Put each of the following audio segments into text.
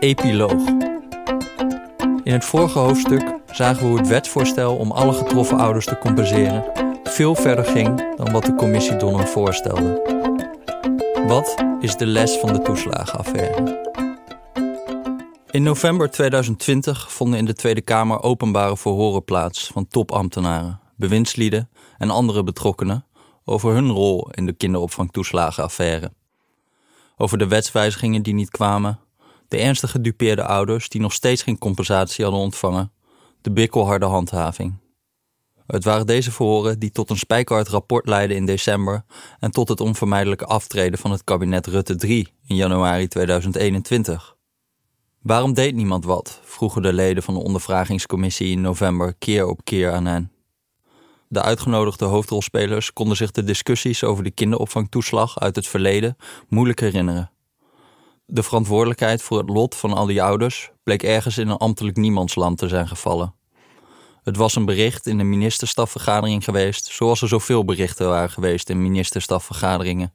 Epiloog. In het vorige hoofdstuk zagen we hoe het wetsvoorstel om alle getroffen ouders te compenseren veel verder ging dan wat de commissie Donner voorstelde. Wat is de les van de toeslagenaffaire? In november 2020 vonden in de Tweede Kamer openbare verhoren plaats van topambtenaren, bewindslieden en andere betrokkenen over hun rol in de kinderopvangtoeslagenaffaire. Over de wetswijzigingen die niet kwamen, de ernstig gedupeerde ouders die nog steeds geen compensatie hadden ontvangen, de bikkelharde handhaving. Het waren deze verhoren die tot een spijkerhard rapport leidden in december en tot het onvermijdelijke aftreden van het kabinet Rutte 3 in januari 2021. Waarom deed niemand wat? vroegen de leden van de ondervragingscommissie in november keer op keer aan hen. De uitgenodigde hoofdrolspelers konden zich de discussies over de kinderopvangtoeslag uit het verleden moeilijk herinneren. De verantwoordelijkheid voor het lot van al die ouders bleek ergens in een ambtelijk niemandsland te zijn gevallen. Het was een bericht in een ministerstafvergadering geweest, zoals er zoveel berichten waren geweest in ministerstafvergaderingen.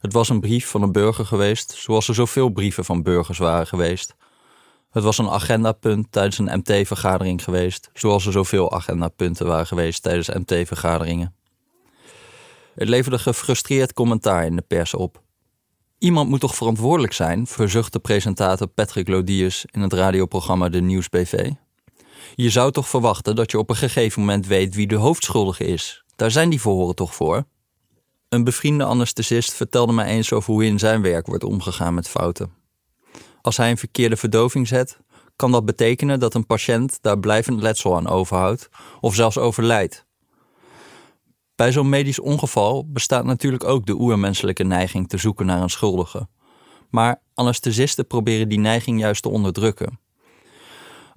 Het was een brief van een burger geweest, zoals er zoveel brieven van burgers waren geweest. Het was een agendapunt tijdens een MT-vergadering geweest, zoals er zoveel agendapunten waren geweest tijdens MT-vergaderingen. Het leverde gefrustreerd commentaar in de pers op. Iemand moet toch verantwoordelijk zijn, verzuchtte presentator Patrick Lodius in het radioprogramma De Nieuws BV. Je zou toch verwachten dat je op een gegeven moment weet wie de hoofdschuldige is. Daar zijn die verhoren toch voor? Een bevriende anesthesist vertelde mij eens over hoe in zijn werk wordt omgegaan met fouten. Als hij een verkeerde verdoving zet, kan dat betekenen dat een patiënt daar blijvend letsel aan overhoudt of zelfs overlijdt. Bij zo'n medisch ongeval bestaat natuurlijk ook de oermenselijke neiging te zoeken naar een schuldige. Maar anesthesisten proberen die neiging juist te onderdrukken.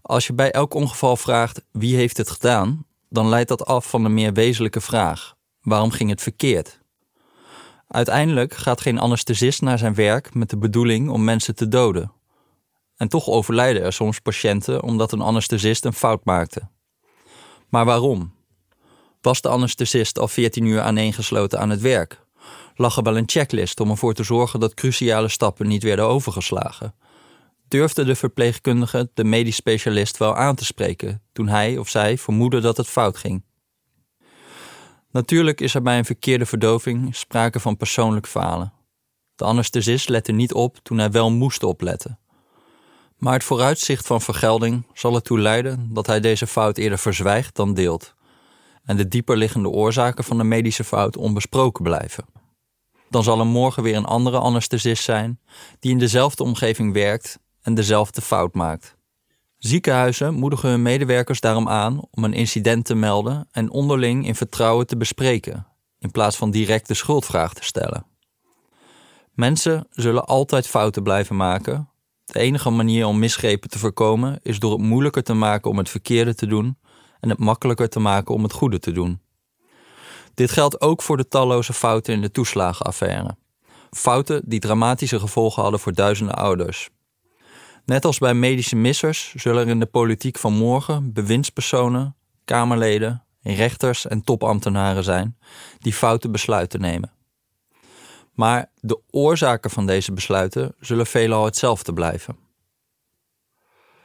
Als je bij elk ongeval vraagt wie heeft het gedaan, dan leidt dat af van een meer wezenlijke vraag: waarom ging het verkeerd? Uiteindelijk gaat geen anesthesist naar zijn werk met de bedoeling om mensen te doden. En toch overlijden er soms patiënten omdat een anesthesist een fout maakte. Maar waarom? Was de anesthesist al 14 uur aaneengesloten aan het werk? Lag er wel een checklist om ervoor te zorgen dat cruciale stappen niet werden overgeslagen? Durfde de verpleegkundige de medisch specialist wel aan te spreken toen hij of zij vermoedde dat het fout ging? Natuurlijk is er bij een verkeerde verdoving sprake van persoonlijk falen. De anesthesist lette niet op toen hij wel moest opletten. Maar het vooruitzicht van vergelding zal ertoe leiden dat hij deze fout eerder verzwijgt dan deelt en de dieperliggende oorzaken van de medische fout onbesproken blijven. Dan zal er morgen weer een andere anesthesist zijn die in dezelfde omgeving werkt en dezelfde fout maakt. Ziekenhuizen moedigen hun medewerkers daarom aan om een incident te melden en onderling in vertrouwen te bespreken, in plaats van direct de schuldvraag te stellen. Mensen zullen altijd fouten blijven maken. De enige manier om misgrepen te voorkomen is door het moeilijker te maken om het verkeerde te doen en het makkelijker te maken om het goede te doen. Dit geldt ook voor de talloze fouten in de toeslagenaffaire. Fouten die dramatische gevolgen hadden voor duizenden ouders. Net als bij medische missers zullen er in de politiek van morgen bewindspersonen, Kamerleden, rechters en topambtenaren zijn die foute besluiten nemen. Maar de oorzaken van deze besluiten zullen veelal hetzelfde blijven.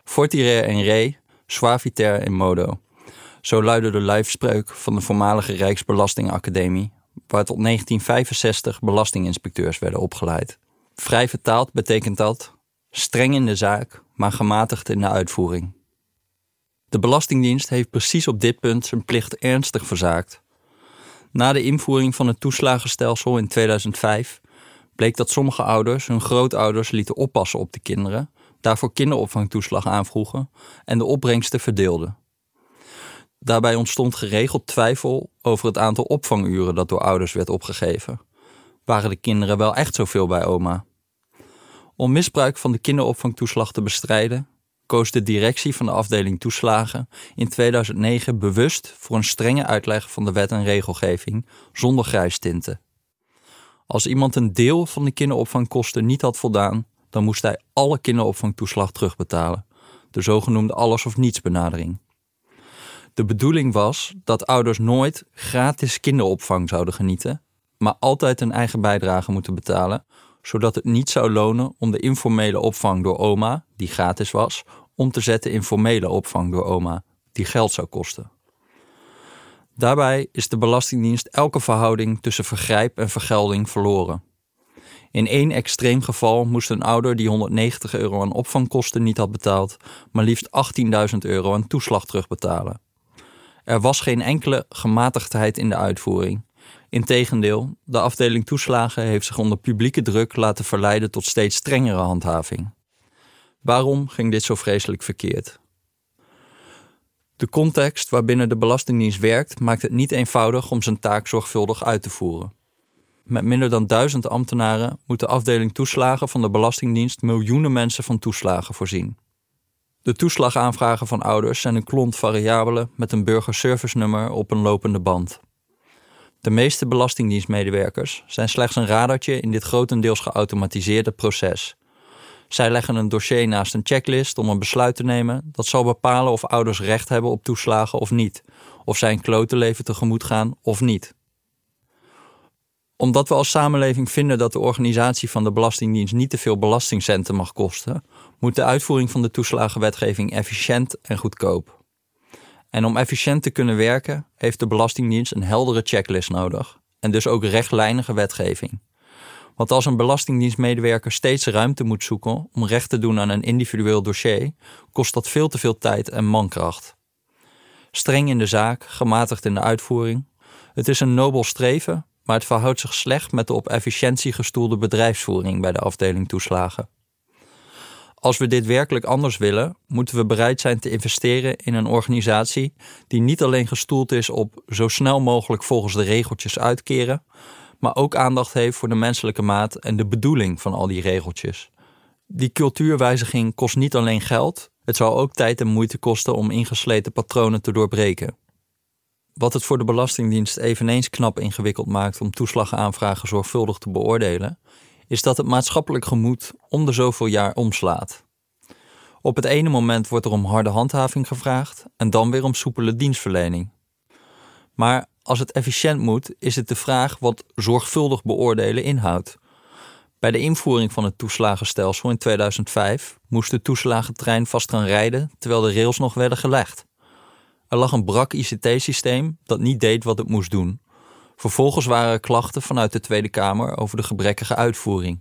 Fortire en re, suaviter in modo. Zo luidde de lijfspreuk van de voormalige Rijksbelastingacademie, waar tot 1965 belastinginspecteurs werden opgeleid. Vrij vertaald betekent dat streng in de zaak, maar gematigd in de uitvoering. De Belastingdienst heeft precies op dit punt zijn plicht ernstig verzaakt. Na de invoering van het toeslagenstelsel in 2005 bleek dat sommige ouders hun grootouders lieten oppassen op de kinderen, daarvoor kinderopvangtoeslag aanvroegen en de opbrengsten verdeelden. Daarbij ontstond geregeld twijfel over het aantal opvanguren dat door ouders werd opgegeven. Waren de kinderen wel echt zoveel bij oma? Om misbruik van de kinderopvangtoeslag te bestrijden, koos de directie van de afdeling toeslagen in 2009 bewust voor een strenge uitleg van de wet en regelgeving zonder grijstinten. Als iemand een deel van de kinderopvangkosten niet had voldaan, dan moest hij alle kinderopvangtoeslag terugbetalen, de zogenoemde alles of niets benadering. De bedoeling was dat ouders nooit gratis kinderopvang zouden genieten, maar altijd een eigen bijdrage moeten betalen, zodat het niet zou lonen om de informele opvang door oma, die gratis was, om te zetten in formele opvang door oma, die geld zou kosten. Daarbij is de Belastingdienst elke verhouding tussen vergrijp en vergelding verloren. In één extreem geval moest een ouder die 190 euro aan opvangkosten niet had betaald, maar liefst 18.000 euro aan toeslag terugbetalen. Er was geen enkele gematigdheid in de uitvoering. Integendeel, de afdeling toeslagen heeft zich onder publieke druk laten verleiden tot steeds strengere handhaving. Waarom ging dit zo vreselijk verkeerd? De context waarbinnen de Belastingdienst werkt maakt het niet eenvoudig om zijn taak zorgvuldig uit te voeren. Met minder dan duizend ambtenaren moet de afdeling toeslagen van de Belastingdienst miljoenen mensen van toeslagen voorzien. De toeslagaanvragen van ouders zijn een klont variabelen met een burgerservice-nummer op een lopende band. De meeste belastingdienstmedewerkers zijn slechts een radertje in dit grotendeels geautomatiseerde proces. Zij leggen een dossier naast een checklist om een besluit te nemen dat zal bepalen of ouders recht hebben op toeslagen of niet, of zij een klotenleven tegemoet gaan of niet omdat we als samenleving vinden dat de organisatie van de Belastingdienst niet te veel belastingcenten mag kosten, moet de uitvoering van de toeslagenwetgeving efficiënt en goedkoop. En om efficiënt te kunnen werken, heeft de Belastingdienst een heldere checklist nodig en dus ook rechtlijnige wetgeving. Want als een belastingdienstmedewerker steeds ruimte moet zoeken om recht te doen aan een individueel dossier, kost dat veel te veel tijd en mankracht. Streng in de zaak, gematigd in de uitvoering. Het is een nobel streven, maar het verhoudt zich slecht met de op efficiëntie gestoelde bedrijfsvoering bij de afdeling toeslagen. Als we dit werkelijk anders willen, moeten we bereid zijn te investeren in een organisatie die niet alleen gestoeld is op zo snel mogelijk volgens de regeltjes uitkeren, maar ook aandacht heeft voor de menselijke maat en de bedoeling van al die regeltjes. Die cultuurwijziging kost niet alleen geld, het zal ook tijd en moeite kosten om ingesleten patronen te doorbreken. Wat het voor de Belastingdienst eveneens knap ingewikkeld maakt om toeslagaanvragen zorgvuldig te beoordelen, is dat het maatschappelijk gemoed om de zoveel jaar omslaat. Op het ene moment wordt er om harde handhaving gevraagd en dan weer om soepele dienstverlening. Maar als het efficiënt moet, is het de vraag wat zorgvuldig beoordelen inhoudt. Bij de invoering van het toeslagenstelsel in 2005 moest de toeslagentrein vast gaan rijden terwijl de rails nog werden gelegd. Er lag een brak ICT-systeem dat niet deed wat het moest doen. Vervolgens waren er klachten vanuit de Tweede Kamer over de gebrekkige uitvoering.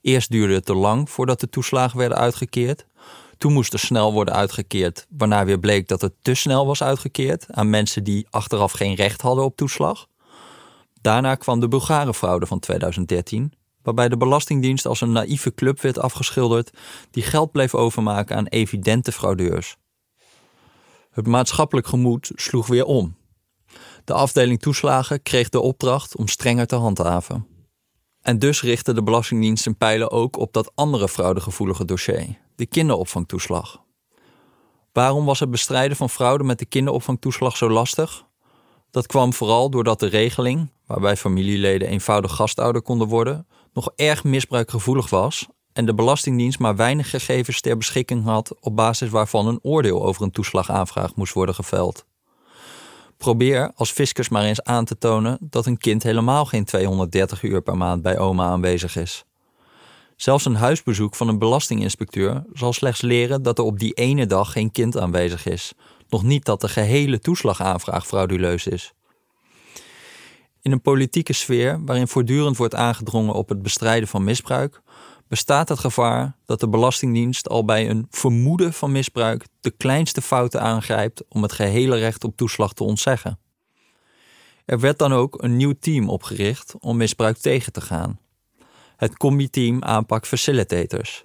Eerst duurde het te lang voordat de toeslagen werden uitgekeerd. Toen moest er snel worden uitgekeerd, waarna weer bleek dat het te snel was uitgekeerd aan mensen die achteraf geen recht hadden op toeslag. Daarna kwam de Bulgarenfraude van 2013, waarbij de Belastingdienst als een naïeve club werd afgeschilderd die geld bleef overmaken aan evidente fraudeurs. Het maatschappelijk gemoed sloeg weer om. De afdeling toeslagen kreeg de opdracht om strenger te handhaven. En dus richtte de Belastingdienst zijn pijlen ook op dat andere fraudegevoelige dossier, de kinderopvangtoeslag. Waarom was het bestrijden van fraude met de kinderopvangtoeslag zo lastig? Dat kwam vooral doordat de regeling, waarbij familieleden eenvoudig gastouder konden worden, nog erg misbruikgevoelig was en de Belastingdienst maar weinig gegevens ter beschikking had op basis waarvan een oordeel over een toeslagaanvraag moest worden geveld. Probeer als fiscus maar eens aan te tonen dat een kind helemaal geen 230 uur per maand bij oma aanwezig is. Zelfs een huisbezoek van een belastinginspecteur zal slechts leren dat er op die ene dag geen kind aanwezig is, nog niet dat de gehele toeslagaanvraag frauduleus is. In een politieke sfeer waarin voortdurend wordt aangedrongen op het bestrijden van misbruik, bestaat het gevaar dat de Belastingdienst al bij een vermoeden van misbruik de kleinste fouten aangrijpt om het gehele recht op toeslag te ontzeggen. Er werd dan ook een nieuw team opgericht om misbruik tegen te gaan. Het combi-team aanpak facilitators.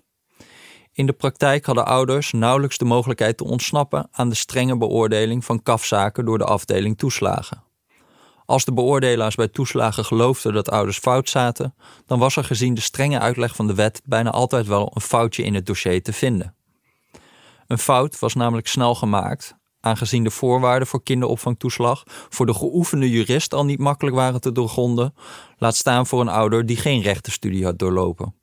In de praktijk hadden ouders nauwelijks de mogelijkheid te ontsnappen aan de strenge beoordeling van kafzaken door de afdeling toeslagen. Als de beoordelaars bij toeslagen geloofden dat ouders fout zaten, dan was er gezien de strenge uitleg van de wet bijna altijd wel een foutje in het dossier te vinden. Een fout was namelijk snel gemaakt, aangezien de voorwaarden voor kinderopvangtoeslag voor de geoefende jurist al niet makkelijk waren te doorgronden, laat staan voor een ouder die geen rechtenstudie had doorlopen.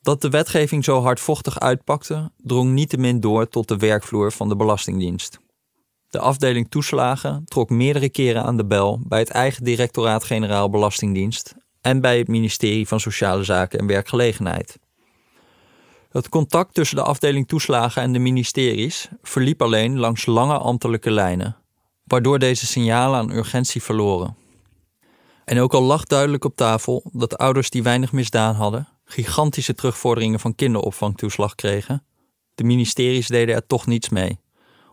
Dat de wetgeving zo hardvochtig uitpakte, drong niettemin door tot de werkvloer van de Belastingdienst. De afdeling toeslagen trok meerdere keren aan de bel bij het eigen directoraat-generaal Belastingdienst en bij het ministerie van Sociale Zaken en Werkgelegenheid. Het contact tussen de afdeling toeslagen en de ministeries verliep alleen langs lange ambtelijke lijnen, waardoor deze signalen aan urgentie verloren. En ook al lag duidelijk op tafel dat ouders die weinig misdaan hadden, gigantische terugvorderingen van kinderopvangtoeslag kregen, de ministeries deden er toch niets mee,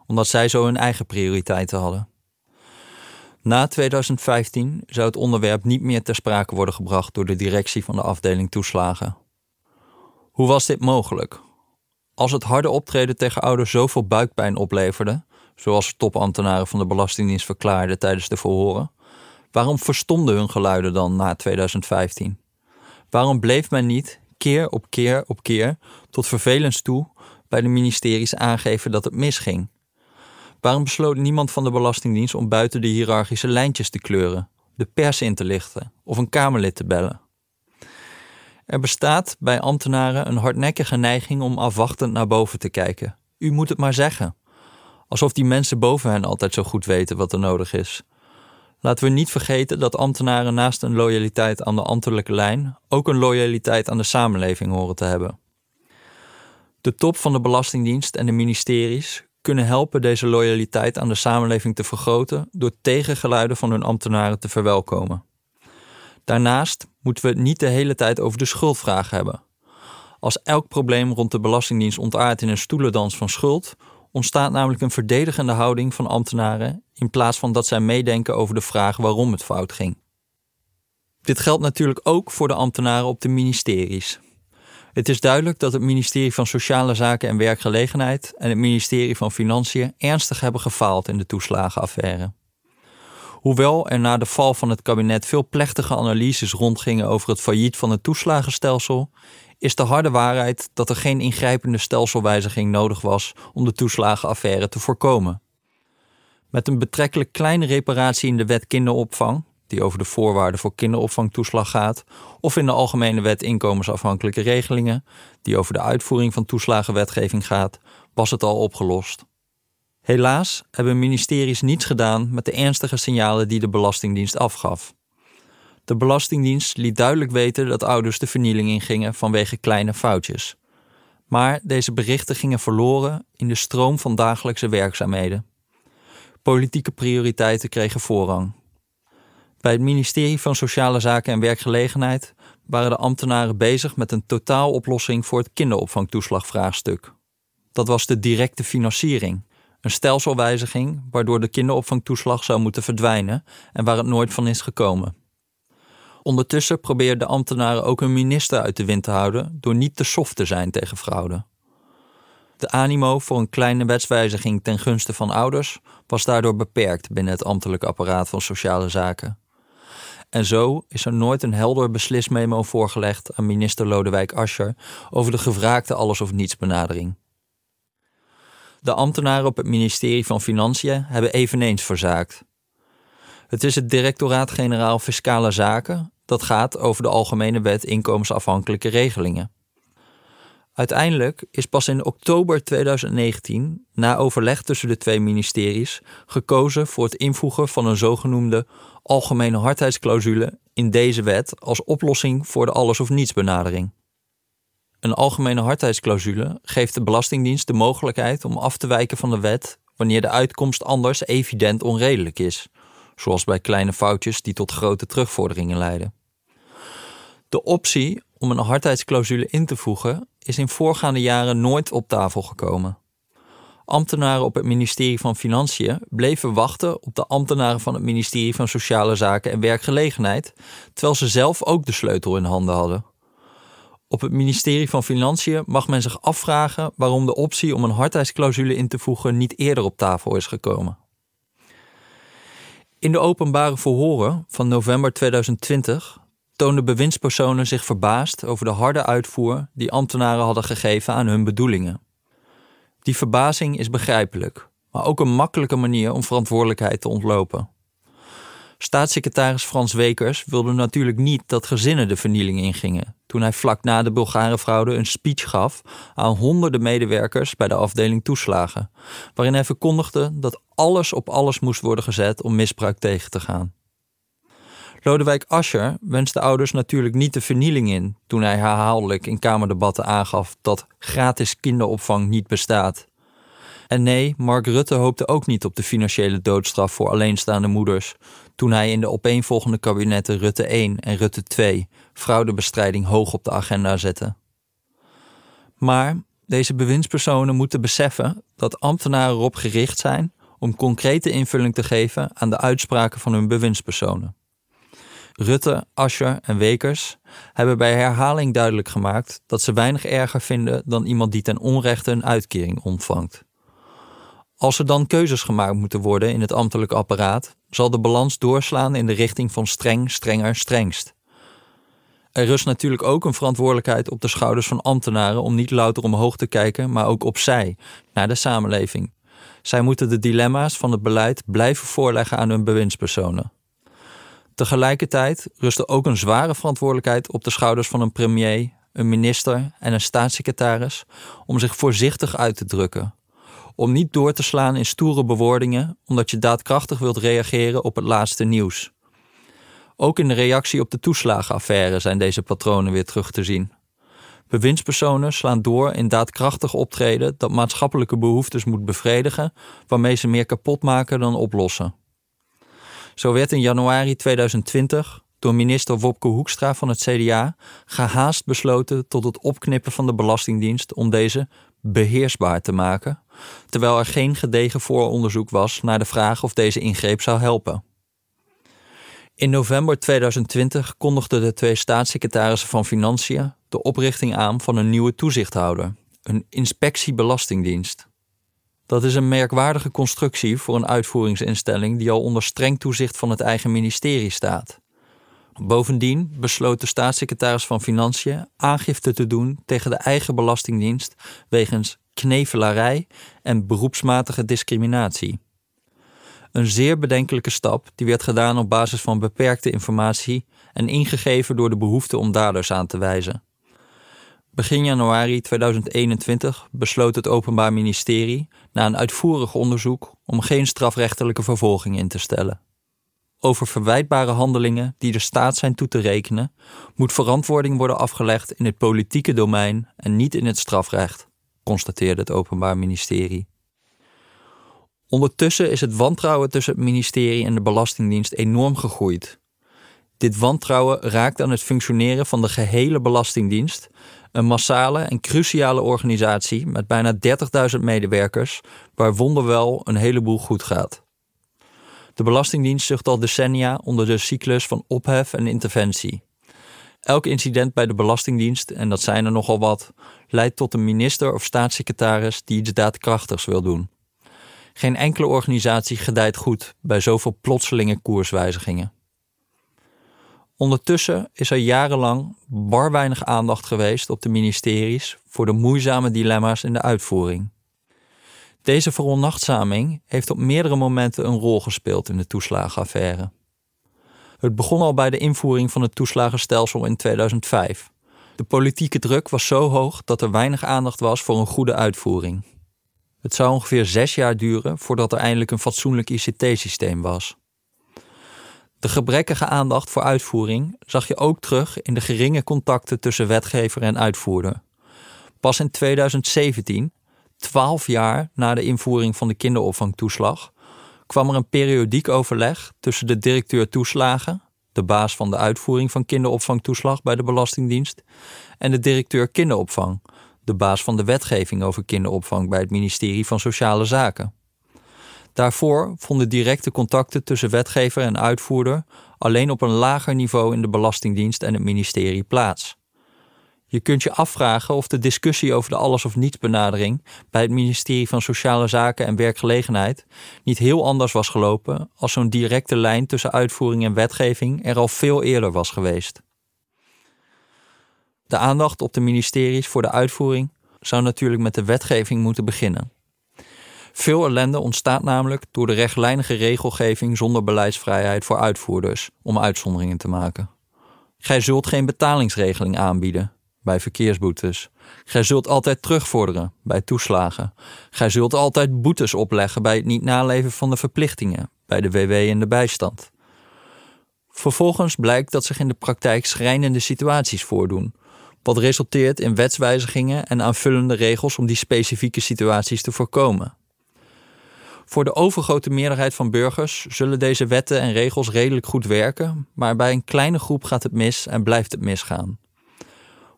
omdat zij zo hun eigen prioriteiten hadden. Na 2015 zou het onderwerp niet meer ter sprake worden gebracht door de directie van de afdeling toeslagen. Hoe was dit mogelijk? Als het harde optreden tegen ouders zoveel buikpijn opleverde, zoals topambtenaren van de Belastingdienst verklaarden tijdens de verhoren, waarom verstomden hun geluiden dan na 2015? Waarom bleef men niet keer op keer op keer tot vervelens toe bij de ministeries aangeven dat het misging? Waarom besloot niemand van de Belastingdienst om buiten de hiërarchische lijntjes te kleuren, de pers in te lichten of een Kamerlid te bellen? Er bestaat bij ambtenaren een hardnekkige neiging om afwachtend naar boven te kijken. U moet het maar zeggen. Alsof die mensen boven hen altijd zo goed weten wat er nodig is. Laten we niet vergeten dat ambtenaren naast een loyaliteit aan de ambtelijke lijn ook een loyaliteit aan de samenleving horen te hebben. De top van de Belastingdienst en de ministeries kunnen helpen deze loyaliteit aan de samenleving te vergroten door tegengeluiden van hun ambtenaren te verwelkomen. Daarnaast moeten we het niet de hele tijd over de schuldvraag hebben. Als elk probleem rond de Belastingdienst ontaart in een stoelendans van schuld, ontstaat namelijk een verdedigende houding van ambtenaren in plaats van dat zij meedenken over de vraag waarom het fout ging. Dit geldt natuurlijk ook voor de ambtenaren op de ministeries. Het is duidelijk dat het ministerie van Sociale Zaken en Werkgelegenheid en het ministerie van Financiën ernstig hebben gefaald in de toeslagenaffaire. Hoewel er na de val van het kabinet veel plechtige analyses rondgingen over het failliet van het toeslagenstelsel, is de harde waarheid dat er geen ingrijpende stelselwijziging nodig was om de toeslagenaffaire te voorkomen. Met een betrekkelijk kleine reparatie in de wet kinderopvang, die over de voorwaarden voor kinderopvangtoeslag gaat, of in de Algemene Wet inkomensafhankelijke regelingen, die over de uitvoering van toeslagenwetgeving gaat, was het al opgelost. Helaas hebben ministeries niets gedaan met de ernstige signalen die de Belastingdienst afgaf. De Belastingdienst liet duidelijk weten dat ouders de vernieling ingingen vanwege kleine foutjes. Maar deze berichten gingen verloren in de stroom van dagelijkse werkzaamheden. Politieke prioriteiten kregen voorrang. Bij het ministerie van Sociale Zaken en Werkgelegenheid waren de ambtenaren bezig met een totaaloplossing voor het kinderopvangtoeslagvraagstuk. Dat was de directe financiering, een stelselwijziging waardoor de kinderopvangtoeslag zou moeten verdwijnen en waar het nooit van is gekomen. Ondertussen probeerden de ambtenaren ook hun minister uit de wind te houden door niet te soft te zijn tegen fraude. De animo voor een kleine wetswijziging ten gunste van ouders was daardoor beperkt binnen het ambtelijk apparaat van sociale zaken. En zo is er nooit een helder beslismemo voorgelegd aan minister Lodewijk Asscher over de gevraagde alles of niets benadering. De ambtenaren op het ministerie van Financiën hebben eveneens verzaakt. Het is het Directoraat-Generaal Fiscale Zaken dat gaat over de Algemene Wet Inkomensafhankelijke Regelingen. Uiteindelijk is pas in oktober 2019, na overleg tussen de twee ministeries, gekozen voor het invoegen van een zogenoemde algemene hardheidsclausule in deze wet als oplossing voor de alles of niets benadering. Een algemene hardheidsclausule geeft de Belastingdienst de mogelijkheid om af te wijken van de wet wanneer de uitkomst anders evident onredelijk is, zoals bij kleine foutjes die tot grote terugvorderingen leiden. De optie om een hardheidsclausule in te voegen is in voorgaande jaren nooit op tafel gekomen. Ambtenaren op het ministerie van Financiën bleven wachten op de ambtenaren van het ministerie van Sociale Zaken en Werkgelegenheid, terwijl ze zelf ook de sleutel in handen hadden. Op het ministerie van Financiën mag men zich afvragen waarom de optie om een hardheidsclausule in te voegen niet eerder op tafel is gekomen. In de openbare verhoren van november 2020 toonden bewindspersonen zich verbaasd over de harde uitvoer die ambtenaren hadden gegeven aan hun bedoelingen. Die verbazing is begrijpelijk, maar ook een makkelijke manier om verantwoordelijkheid te ontlopen. Staatssecretaris Frans Wekers wilde natuurlijk niet dat gezinnen de vernieling ingingen. Toen hij vlak na de Bulgarenfraude een speech gaf aan honderden medewerkers bij de afdeling toeslagen, waarin hij verkondigde dat alles op alles moest worden gezet om misbruik tegen te gaan. Lodewijk Asscher wenste ouders natuurlijk niet de vernieling in toen hij herhaaldelijk in Kamerdebatten aangaf dat gratis kinderopvang niet bestaat. En nee, Mark Rutte hoopte ook niet op de financiële doodstraf voor alleenstaande moeders toen hij in de opeenvolgende kabinetten Rutte 1 en Rutte 2 fraudebestrijding hoog op de agenda zette. Maar deze bewindspersonen moeten beseffen dat ambtenaren erop gericht zijn om concrete invulling te geven aan de uitspraken van hun bewindspersonen. Rutte, Ascher en Wekers hebben bij herhaling duidelijk gemaakt dat ze weinig erger vinden dan iemand die ten onrechte een uitkering ontvangt. Als er dan keuzes gemaakt moeten worden in het ambtelijk apparaat, zal de balans doorslaan in de richting van streng, strenger, strengst. Er rust natuurlijk ook een verantwoordelijkheid op de schouders van ambtenaren om niet louter omhoog te kijken, maar ook opzij, naar de samenleving. Zij moeten de dilemma's van het beleid blijven voorleggen aan hun bewindspersonen. Tegelijkertijd rust er ook een zware verantwoordelijkheid op de schouders van een premier, een minister en een staatssecretaris om zich voorzichtig uit te drukken. Om niet door te slaan in stoere bewoordingen, omdat je daadkrachtig wilt reageren op het laatste nieuws. Ook in de reactie op de toeslagenaffaire zijn deze patronen weer terug te zien. Bewindspersonen slaan door in daadkrachtig optreden dat maatschappelijke behoeftes moet bevredigen, waarmee ze meer kapot maken dan oplossen. Zo werd in januari 2020 door minister Wopke Hoekstra van het CDA gehaast besloten tot het opknippen van de Belastingdienst om deze beheersbaar te maken, terwijl er geen gedegen vooronderzoek was naar de vraag of deze ingreep zou helpen. In november 2020 kondigden de twee staatssecretarissen van Financiën de oprichting aan van een nieuwe toezichthouder, een inspectiebelastingdienst. Dat is een merkwaardige constructie voor een uitvoeringsinstelling die al onder streng toezicht van het eigen ministerie staat. Bovendien besloot de staatssecretaris van Financiën aangifte te doen tegen de eigen belastingdienst wegens knevelarij en beroepsmatige discriminatie. Een zeer bedenkelijke stap die werd gedaan op basis van beperkte informatie en ingegeven door de behoefte om daders aan te wijzen. Begin januari 2021 besloot het Openbaar Ministerie na een uitvoerig onderzoek om geen strafrechtelijke vervolging in te stellen. Over verwijtbare handelingen die de staat zijn toe te rekenen, moet verantwoording worden afgelegd in het politieke domein en niet in het strafrecht, constateerde het Openbaar Ministerie. Ondertussen is het wantrouwen tussen het ministerie en de Belastingdienst enorm gegroeid. Dit wantrouwen raakt aan het functioneren van de gehele Belastingdienst, een massale en cruciale organisatie met bijna 30.000 medewerkers, waar wonderwel een heleboel goed gaat. De Belastingdienst zucht al decennia onder de cyclus van ophef en interventie. Elk incident bij de Belastingdienst, en dat zijn er nogal wat, leidt tot een minister of staatssecretaris die iets daadkrachtigs wil doen. Geen enkele organisatie gedijt goed bij zoveel plotselinge koerswijzigingen. Ondertussen is er jarenlang bar weinig aandacht geweest op de ministeries voor de moeizame dilemma's in de uitvoering. Deze veronachtzaming heeft op meerdere momenten een rol gespeeld in de toeslagenaffaire. Het begon al bij de invoering van het toeslagenstelsel in 2005. De politieke druk was zo hoog dat er weinig aandacht was voor een goede uitvoering. Het zou ongeveer zes jaar duren voordat er eindelijk een fatsoenlijk ICT-systeem was. De gebrekkige aandacht voor uitvoering zag je ook terug in de geringe contacten tussen wetgever en uitvoerder. Pas in 2017, twaalf jaar na de invoering van de kinderopvangtoeslag, kwam er een periodiek overleg tussen de directeur toeslagen, de baas van de uitvoering van kinderopvangtoeslag bij de Belastingdienst, en de directeur kinderopvang, de baas van de wetgeving over kinderopvang bij het ministerie van Sociale Zaken. Daarvoor vonden directe contacten tussen wetgever en uitvoerder alleen op een lager niveau in de Belastingdienst en het ministerie plaats. Je kunt je afvragen of de discussie over de alles of niets benadering bij het ministerie van Sociale Zaken en Werkgelegenheid niet heel anders was gelopen als zo'n directe lijn tussen uitvoering en wetgeving er al veel eerder was geweest. De aandacht op de ministeries voor de uitvoering zou natuurlijk met de wetgeving moeten beginnen. Veel ellende ontstaat namelijk door de rechtlijnige regelgeving zonder beleidsvrijheid voor uitvoerders om uitzonderingen te maken. Gij zult geen betalingsregeling aanbieden bij verkeersboetes. Gij zult altijd terugvorderen bij toeslagen. Gij zult altijd boetes opleggen bij het niet naleven van de verplichtingen bij de WW en de bijstand. Vervolgens blijkt dat zich in de praktijk schrijnende situaties voordoen, wat resulteert in wetswijzigingen en aanvullende regels om die specifieke situaties te voorkomen. Voor de overgrote meerderheid van burgers zullen deze wetten en regels redelijk goed werken, maar bij een kleine groep gaat het mis en blijft het misgaan.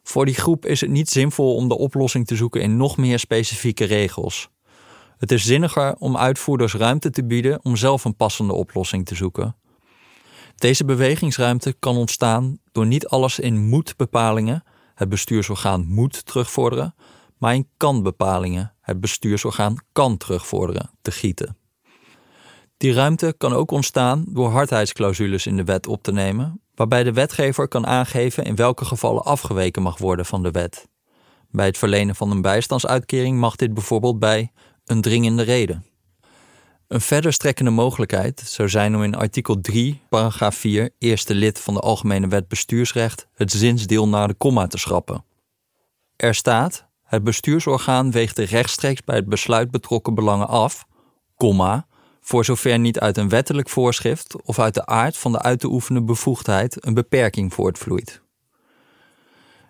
Voor die groep is het niet zinvol om de oplossing te zoeken in nog meer specifieke regels. Het is zinniger om uitvoerders ruimte te bieden om zelf een passende oplossing te zoeken. Deze bewegingsruimte kan ontstaan door niet alles in moet-bepalingen, het bestuursorgaan moet terugvorderen, maar in kan-bepalingen, het bestuursorgaan kan terugvorderen, te gieten. Die ruimte kan ook ontstaan door hardheidsclausules in de wet op te nemen, waarbij de wetgever kan aangeven in welke gevallen afgeweken mag worden van de wet. Bij het verlenen van een bijstandsuitkering mag dit bijvoorbeeld bij een dringende reden. Een verder strekkende mogelijkheid zou zijn om in artikel 3, paragraaf 4, eerste lid van de Algemene Wet Bestuursrecht het zinsdeel naar de komma te schrappen. Er staat: het bestuursorgaan weegt de rechtstreeks bij het besluit betrokken belangen af, voor zover niet uit een wettelijk voorschrift of uit de aard van de uit te oefenen bevoegdheid een beperking voortvloeit.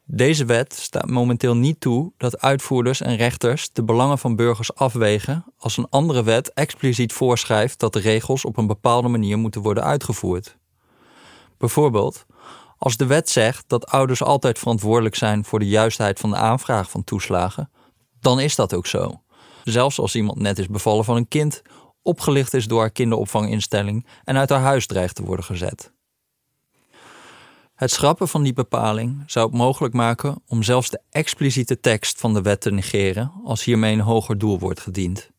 Deze wet staat momenteel niet toe dat uitvoerders en rechters de belangen van burgers afwegen als een andere wet expliciet voorschrijft dat de regels op een bepaalde manier moeten worden uitgevoerd. Bijvoorbeeld, als de wet zegt dat ouders altijd verantwoordelijk zijn voor de juistheid van de aanvraag van toeslagen, dan is dat ook zo. Zelfs als iemand net is bevallen van een kind, opgelicht is door haar kinderopvanginstelling en uit haar huis dreigt te worden gezet. Het schrappen van die bepaling zou het mogelijk maken om zelfs de expliciete tekst van de wet te negeren als hiermee een hoger doel wordt gediend.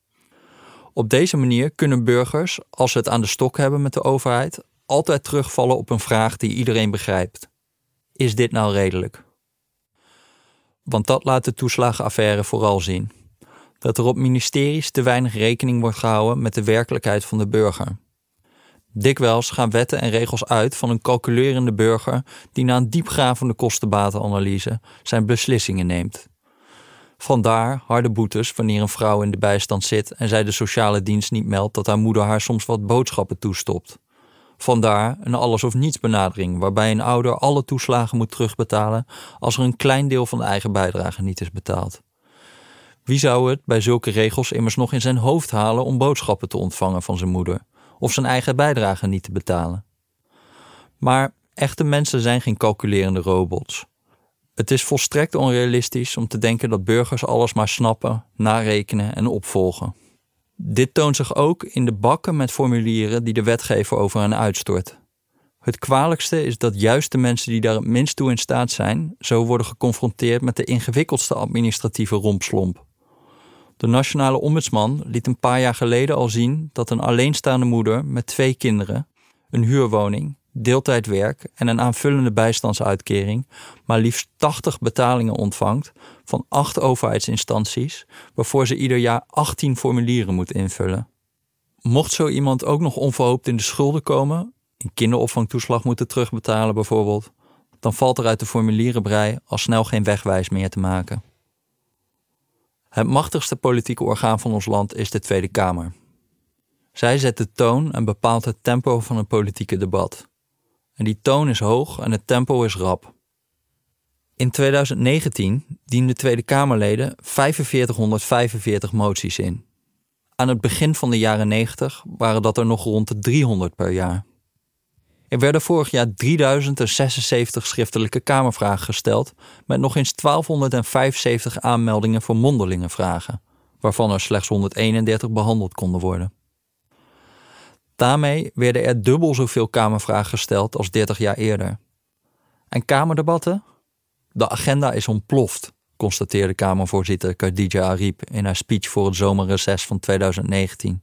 Op deze manier kunnen burgers, als ze het aan de stok hebben met de overheid, altijd terugvallen op een vraag die iedereen begrijpt. Is dit nou redelijk? Want dat laat de toeslagenaffaire vooral zien. Dat er op ministeries te weinig rekening wordt gehouden met de werkelijkheid van de burger. Dikwijls gaan wetten en regels uit van een calculerende burger die na een diepgravende kostenbatenanalyse zijn beslissingen neemt. Vandaar harde boetes wanneer een vrouw in de bijstand zit en zij de sociale dienst niet meldt dat haar moeder haar soms wat boodschappen toestopt. Vandaar een alles of niets benadering waarbij een ouder alle toeslagen moet terugbetalen als er een klein deel van de eigen bijdrage niet is betaald. Wie zou het bij zulke regels immers nog in zijn hoofd halen om boodschappen te ontvangen van zijn moeder? of zijn eigen bijdrage niet te betalen. Maar echte mensen zijn geen calculerende robots. Het is volstrekt onrealistisch om te denken dat burgers alles maar snappen, narekenen en opvolgen. Dit toont zich ook in de bakken met formulieren die de wetgever over hen uitstort. Het kwalijkste is dat juist de mensen die daar het minst toe in staat zijn, zo worden geconfronteerd met de ingewikkeldste administratieve rompslomp. De nationale ombudsman liet een paar jaar geleden al zien dat een alleenstaande moeder met twee kinderen, een huurwoning, deeltijdwerk en een aanvullende bijstandsuitkering maar liefst 80 betalingen ontvangt van acht overheidsinstanties, waarvoor ze ieder jaar 18 formulieren moet invullen. Mocht zo iemand ook nog onverhoopt in de schulden komen, een kinderopvangtoeslag moeten terugbetalen bijvoorbeeld, dan valt er uit de formulierenbrei al snel geen wegwijs meer te maken. Het machtigste politieke orgaan van ons land is de Tweede Kamer. Zij zet de toon en bepaalt het tempo van het politieke debat. En die toon is hoog en het tempo is rap. In 2019 dienden Tweede Kamerleden 4545 moties in. Aan het begin van de jaren 90 waren dat er nog rond de 300 per jaar. Er werden vorig jaar 3076 schriftelijke Kamervragen gesteld, met nog eens 1275 aanmeldingen voor mondelinge vragen, waarvan er slechts 131 behandeld konden worden. Daarmee werden er dubbel zoveel Kamervragen gesteld als 30 jaar eerder. En Kamerdebatten? De agenda is ontploft, constateerde Kamervoorzitter Khadija Ariep in haar speech voor het zomerreces van 2019.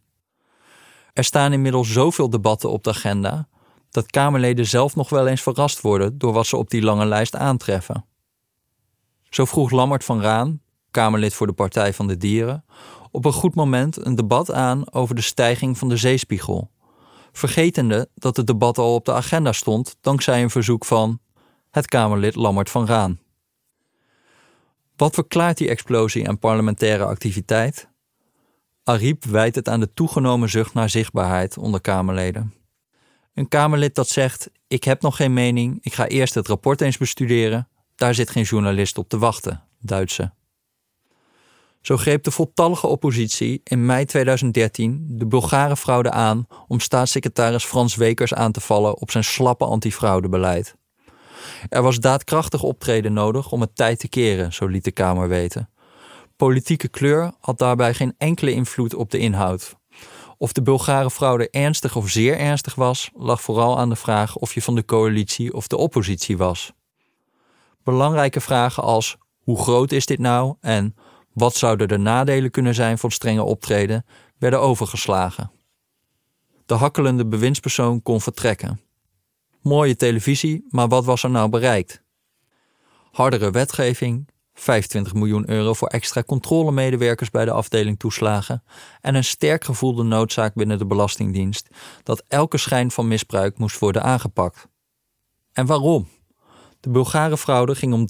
Er staan inmiddels zoveel debatten op de agenda dat Kamerleden zelf nog wel eens verrast worden door wat ze op die lange lijst aantreffen. Zo vroeg Lammert van Raan, Kamerlid voor de Partij van de Dieren, op een goed moment een debat aan over de stijging van de zeespiegel. Vergetende dat het debat al op de agenda stond dankzij een verzoek van het Kamerlid Lammert van Raan. Wat verklaart die explosie aan parlementaire activiteit? Ariep wijt het aan de toegenomen zucht naar zichtbaarheid onder Kamerleden. Een Kamerlid dat zegt: Ik heb nog geen mening, ik ga eerst het rapport eens bestuderen, daar zit geen journalist op te wachten, Duitse. Zo greep de voltallige oppositie in mei 2013 de Bulgare fraude aan om staatssecretaris Frans Wekers aan te vallen op zijn slappe antifraudebeleid. Er was daadkrachtig optreden nodig om het tijd te keren, zo liet de Kamer weten. Politieke kleur had daarbij geen enkele invloed op de inhoud. Of de Bulgare fraude ernstig of zeer ernstig was, lag vooral aan de vraag of je van de coalitie of de oppositie was. Belangrijke vragen als hoe groot is dit nou en wat zouden de nadelen kunnen zijn van strenge optreden werden overgeslagen. De hakkelende bewindspersoon kon vertrekken. Mooie televisie, maar wat was er nou bereikt? Hardere wetgeving, 25 miljoen euro voor extra controlemedewerkers bij de afdeling toeslagen en een sterk gevoelde noodzaak binnen de Belastingdienst dat elke schijn van misbruik moest worden aangepakt. En waarom? De Bulgare fraude ging om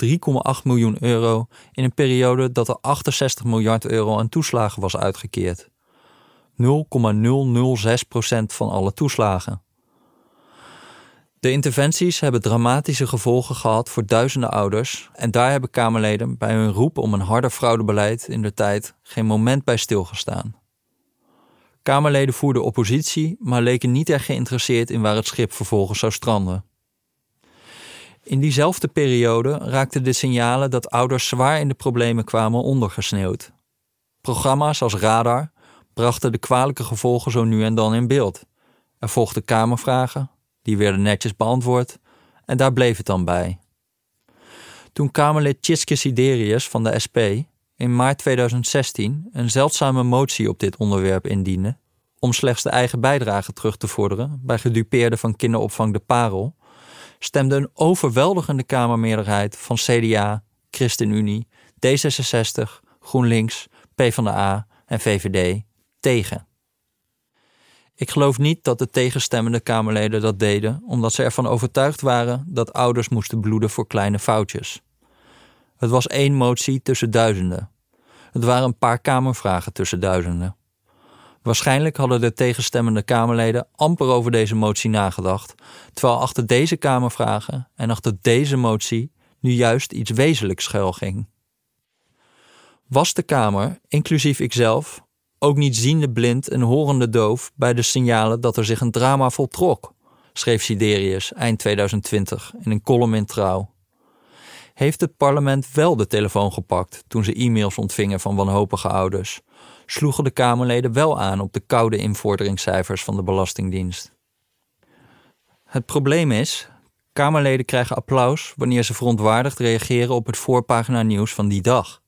3,8 miljoen euro in een periode dat er 68 miljard euro aan toeslagen was uitgekeerd. 0,006% van alle toeslagen. De interventies hebben dramatische gevolgen gehad voor duizenden ouders en daar hebben Kamerleden bij hun roep om een harder fraudebeleid in de tijd geen moment bij stilgestaan. Kamerleden voerden oppositie, maar leken niet erg geïnteresseerd in waar het schip vervolgens zou stranden. In diezelfde periode raakten de signalen dat ouders zwaar in de problemen kwamen ondergesneeuwd. Programma's als Radar brachten de kwalijke gevolgen zo nu en dan in beeld. Er volgden kamervragen, die werden netjes beantwoord en daar bleef het dan bij. Toen Kamerlid Tjitske Siderius van de SP in maart 2016 een zeldzame motie op dit onderwerp indiende om slechts de eigen bijdrage terug te vorderen bij gedupeerden van kinderopvang De Parel, stemde een overweldigende Kamermeerderheid van CDA, ChristenUnie, D66, GroenLinks, PvdA en VVD tegen. Ik geloof niet dat de tegenstemmende Kamerleden dat deden omdat ze ervan overtuigd waren dat ouders moesten bloeden voor kleine foutjes. Het was één motie tussen duizenden. Het waren een paar Kamervragen tussen duizenden. Waarschijnlijk hadden de tegenstemmende Kamerleden amper over deze motie nagedacht, terwijl achter deze Kamervragen en achter deze motie nu juist iets wezenlijks schuil ging. Was de Kamer, inclusief ikzelf, ook niet ziende blind en horende doof bij de signalen dat er zich een drama voltrok, schreef Siderius eind 2020 in een column in Trouw. Heeft het parlement wel de telefoon gepakt toen ze e-mails ontvingen van wanhopige ouders? Sloegen de Kamerleden wel aan op de koude invorderingscijfers van de Belastingdienst? Het probleem is, Kamerleden krijgen applaus wanneer ze verontwaardigd reageren op het voorpagina nieuws van die dag.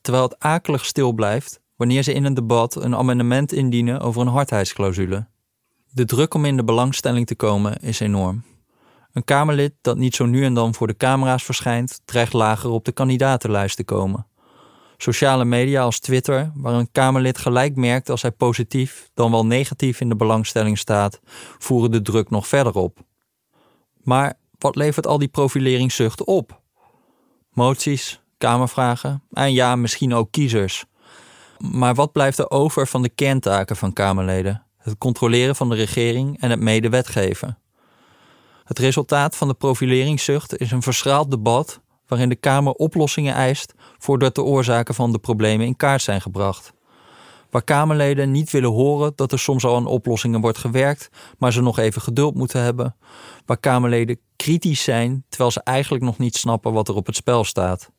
Terwijl het akelig stil blijft wanneer ze in een debat een amendement indienen over een hardheidsclausule. De druk om in de belangstelling te komen is enorm. Een Kamerlid dat niet zo nu en dan voor de camera's verschijnt, dreigt lager op de kandidatenlijst te komen. Sociale media als Twitter, waar een Kamerlid gelijk merkt als hij positief dan wel negatief in de belangstelling staat, voeren de druk nog verder op. Maar wat levert al die profileringszucht op? Moties, Kamervragen en ja, misschien ook kiezers. Maar wat blijft er over van de kerntaken van Kamerleden? Het controleren van de regering en het medewetgeven. Het resultaat van de profileringszucht is een verschraald debat waarin de Kamer oplossingen eist voordat de oorzaken van de problemen in kaart zijn gebracht. Waar Kamerleden niet willen horen dat er soms al aan oplossingen wordt gewerkt, maar ze nog even geduld moeten hebben. Waar Kamerleden kritisch zijn terwijl ze eigenlijk nog niet snappen wat er op het spel staat.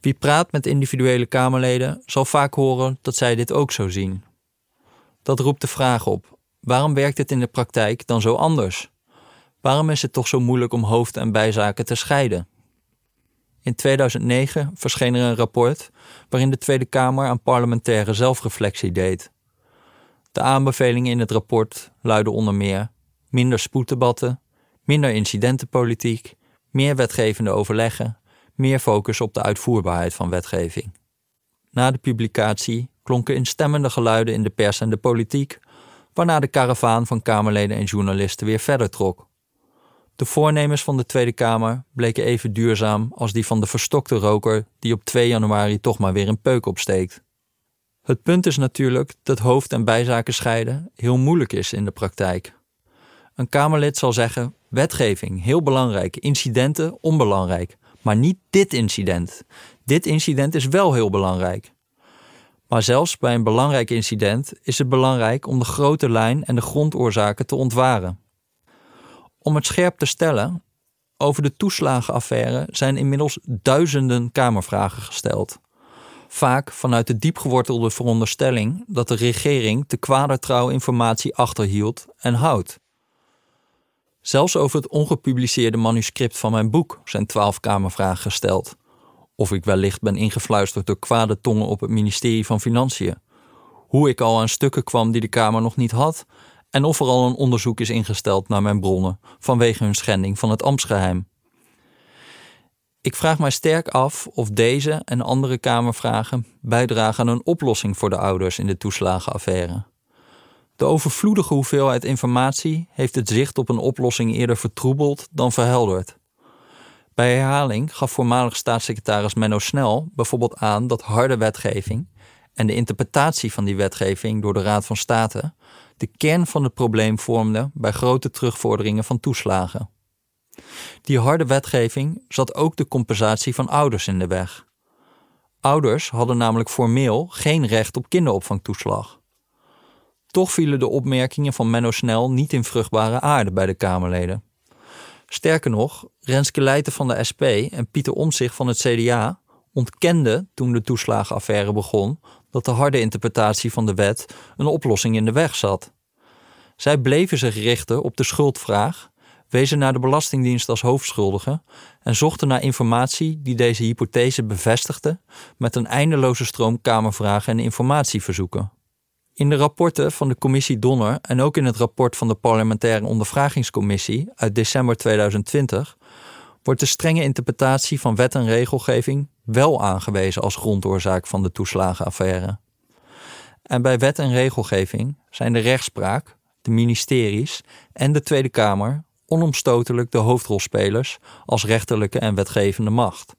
Wie praat met individuele Kamerleden zal vaak horen dat zij dit ook zo zien. Dat roept de vraag op: waarom werkt het in de praktijk dan zo anders? Waarom is het toch zo moeilijk om hoofd- en bijzaken te scheiden? In 2009 verscheen er een rapport waarin de Tweede Kamer aan parlementaire zelfreflectie deed. De aanbevelingen in het rapport luiden onder meer minder spoeddebatten, minder incidentenpolitiek, meer wetgevende overleggen, meer focus op de uitvoerbaarheid van wetgeving. Na de publicatie klonken instemmende geluiden in de pers en de politiek, waarna de karavaan van Kamerleden en journalisten weer verder trok. De voornemens van de Tweede Kamer bleken even duurzaam als die van de verstokte roker die op 2 januari toch maar weer een peuk opsteekt. Het punt is natuurlijk dat hoofd- en bijzaken scheiden heel moeilijk is in de praktijk. Een Kamerlid zal zeggen: wetgeving, heel belangrijk, incidenten, onbelangrijk. Maar niet dit incident. Dit incident is wel heel belangrijk. Maar zelfs bij een belangrijk incident is het belangrijk om de grote lijn en de grondoorzaken te ontwaren. Om het scherp te stellen, over de toeslagenaffaire zijn inmiddels duizenden Kamervragen gesteld. Vaak vanuit de diepgewortelde veronderstelling dat de regering te kwadertrouw informatie achterhield en houdt. Zelfs over het ongepubliceerde manuscript van mijn boek zijn twaalf Kamervragen gesteld. Of ik wellicht ben ingefluisterd door kwade tongen op het ministerie van Financiën. Hoe ik al aan stukken kwam die de Kamer nog niet had. En of er al een onderzoek is ingesteld naar mijn bronnen vanwege hun schending van het ambtsgeheim. Ik vraag mij sterk af of deze en andere Kamervragen bijdragen aan een oplossing voor de ouders in de toeslagenaffaire. De overvloedige hoeveelheid informatie heeft het zicht op een oplossing eerder vertroebeld dan verhelderd. Bij herhaling gaf voormalig staatssecretaris Menno Snel bijvoorbeeld aan dat harde wetgeving en de interpretatie van die wetgeving door de Raad van State de kern van het probleem vormde bij grote terugvorderingen van toeslagen. Die harde wetgeving zat ook de compensatie van ouders in de weg. Ouders hadden namelijk formeel geen recht op kinderopvangtoeslag. Toch vielen de opmerkingen van Menno Snel niet in vruchtbare aarde bij de Kamerleden. Sterker nog, Renske Leijten van de SP en Pieter Omtzigt van het CDA ontkenden toen de toeslagenaffaire begon dat de harde interpretatie van de wet een oplossing in de weg zat. Zij bleven zich richten op de schuldvraag, wezen naar de Belastingdienst als hoofdschuldige en zochten naar informatie die deze hypothese bevestigde met een eindeloze stroom kamervragen en informatieverzoeken. In de rapporten van de commissie Donner en ook in het rapport van de parlementaire ondervragingscommissie uit december 2020 wordt de strenge interpretatie van wet en regelgeving wel aangewezen als grondoorzaak van de toeslagenaffaire. En bij wet en regelgeving zijn de rechtspraak, de ministeries en de Tweede Kamer onomstotelijk de hoofdrolspelers als rechterlijke en wetgevende macht.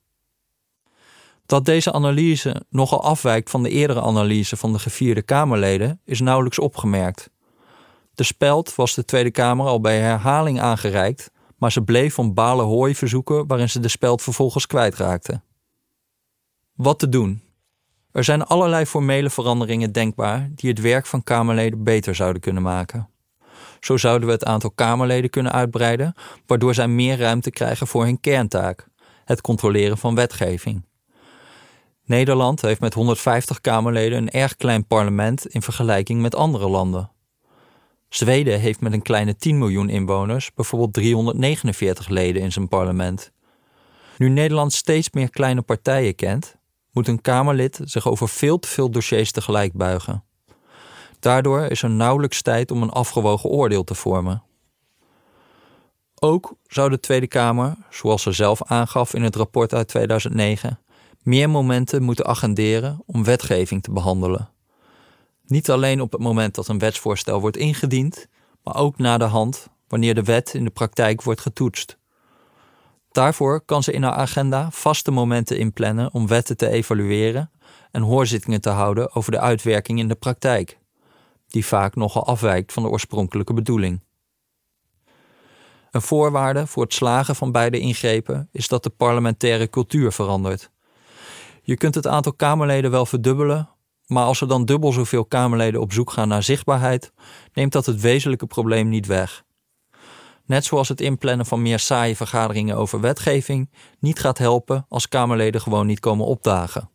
Dat deze analyse nogal afwijkt van de eerdere analyse van de gevierde Kamerleden is nauwelijks opgemerkt. De speld was de Tweede Kamer al bij herhaling aangereikt, maar ze bleef om balen hooi verzoeken waarin ze de speld vervolgens kwijtraakte. Wat te doen? Er zijn allerlei formele veranderingen denkbaar die het werk van Kamerleden beter zouden kunnen maken. Zo zouden we het aantal Kamerleden kunnen uitbreiden, waardoor zij meer ruimte krijgen voor hun kerntaak: het controleren van wetgeving. Nederland heeft met 150 Kamerleden een erg klein parlement in vergelijking met andere landen. Zweden heeft met een kleine 10 miljoen inwoners bijvoorbeeld 349 leden in zijn parlement. Nu Nederland steeds meer kleine partijen kent, moet een Kamerlid zich over veel te veel dossiers tegelijk buigen. Daardoor is er nauwelijks tijd om een afgewogen oordeel te vormen. Ook zou de Tweede Kamer, zoals ze zelf aangaf in het rapport uit 2009, meer momenten moeten agenderen om wetgeving te behandelen. Niet alleen op het moment dat een wetsvoorstel wordt ingediend, maar ook na de hand wanneer de wet in de praktijk wordt getoetst. Daarvoor kan ze in haar agenda vaste momenten inplannen om wetten te evalueren en hoorzittingen te houden over de uitwerking in de praktijk, die vaak nogal afwijkt van de oorspronkelijke bedoeling. Een voorwaarde voor het slagen van beide ingrepen is dat de parlementaire cultuur verandert. Je kunt het aantal Kamerleden wel verdubbelen, maar als er dan dubbel zoveel Kamerleden op zoek gaan naar zichtbaarheid, neemt dat het wezenlijke probleem niet weg. Net zoals het inplannen van meer saaie vergaderingen over wetgeving niet gaat helpen als Kamerleden gewoon niet komen opdagen.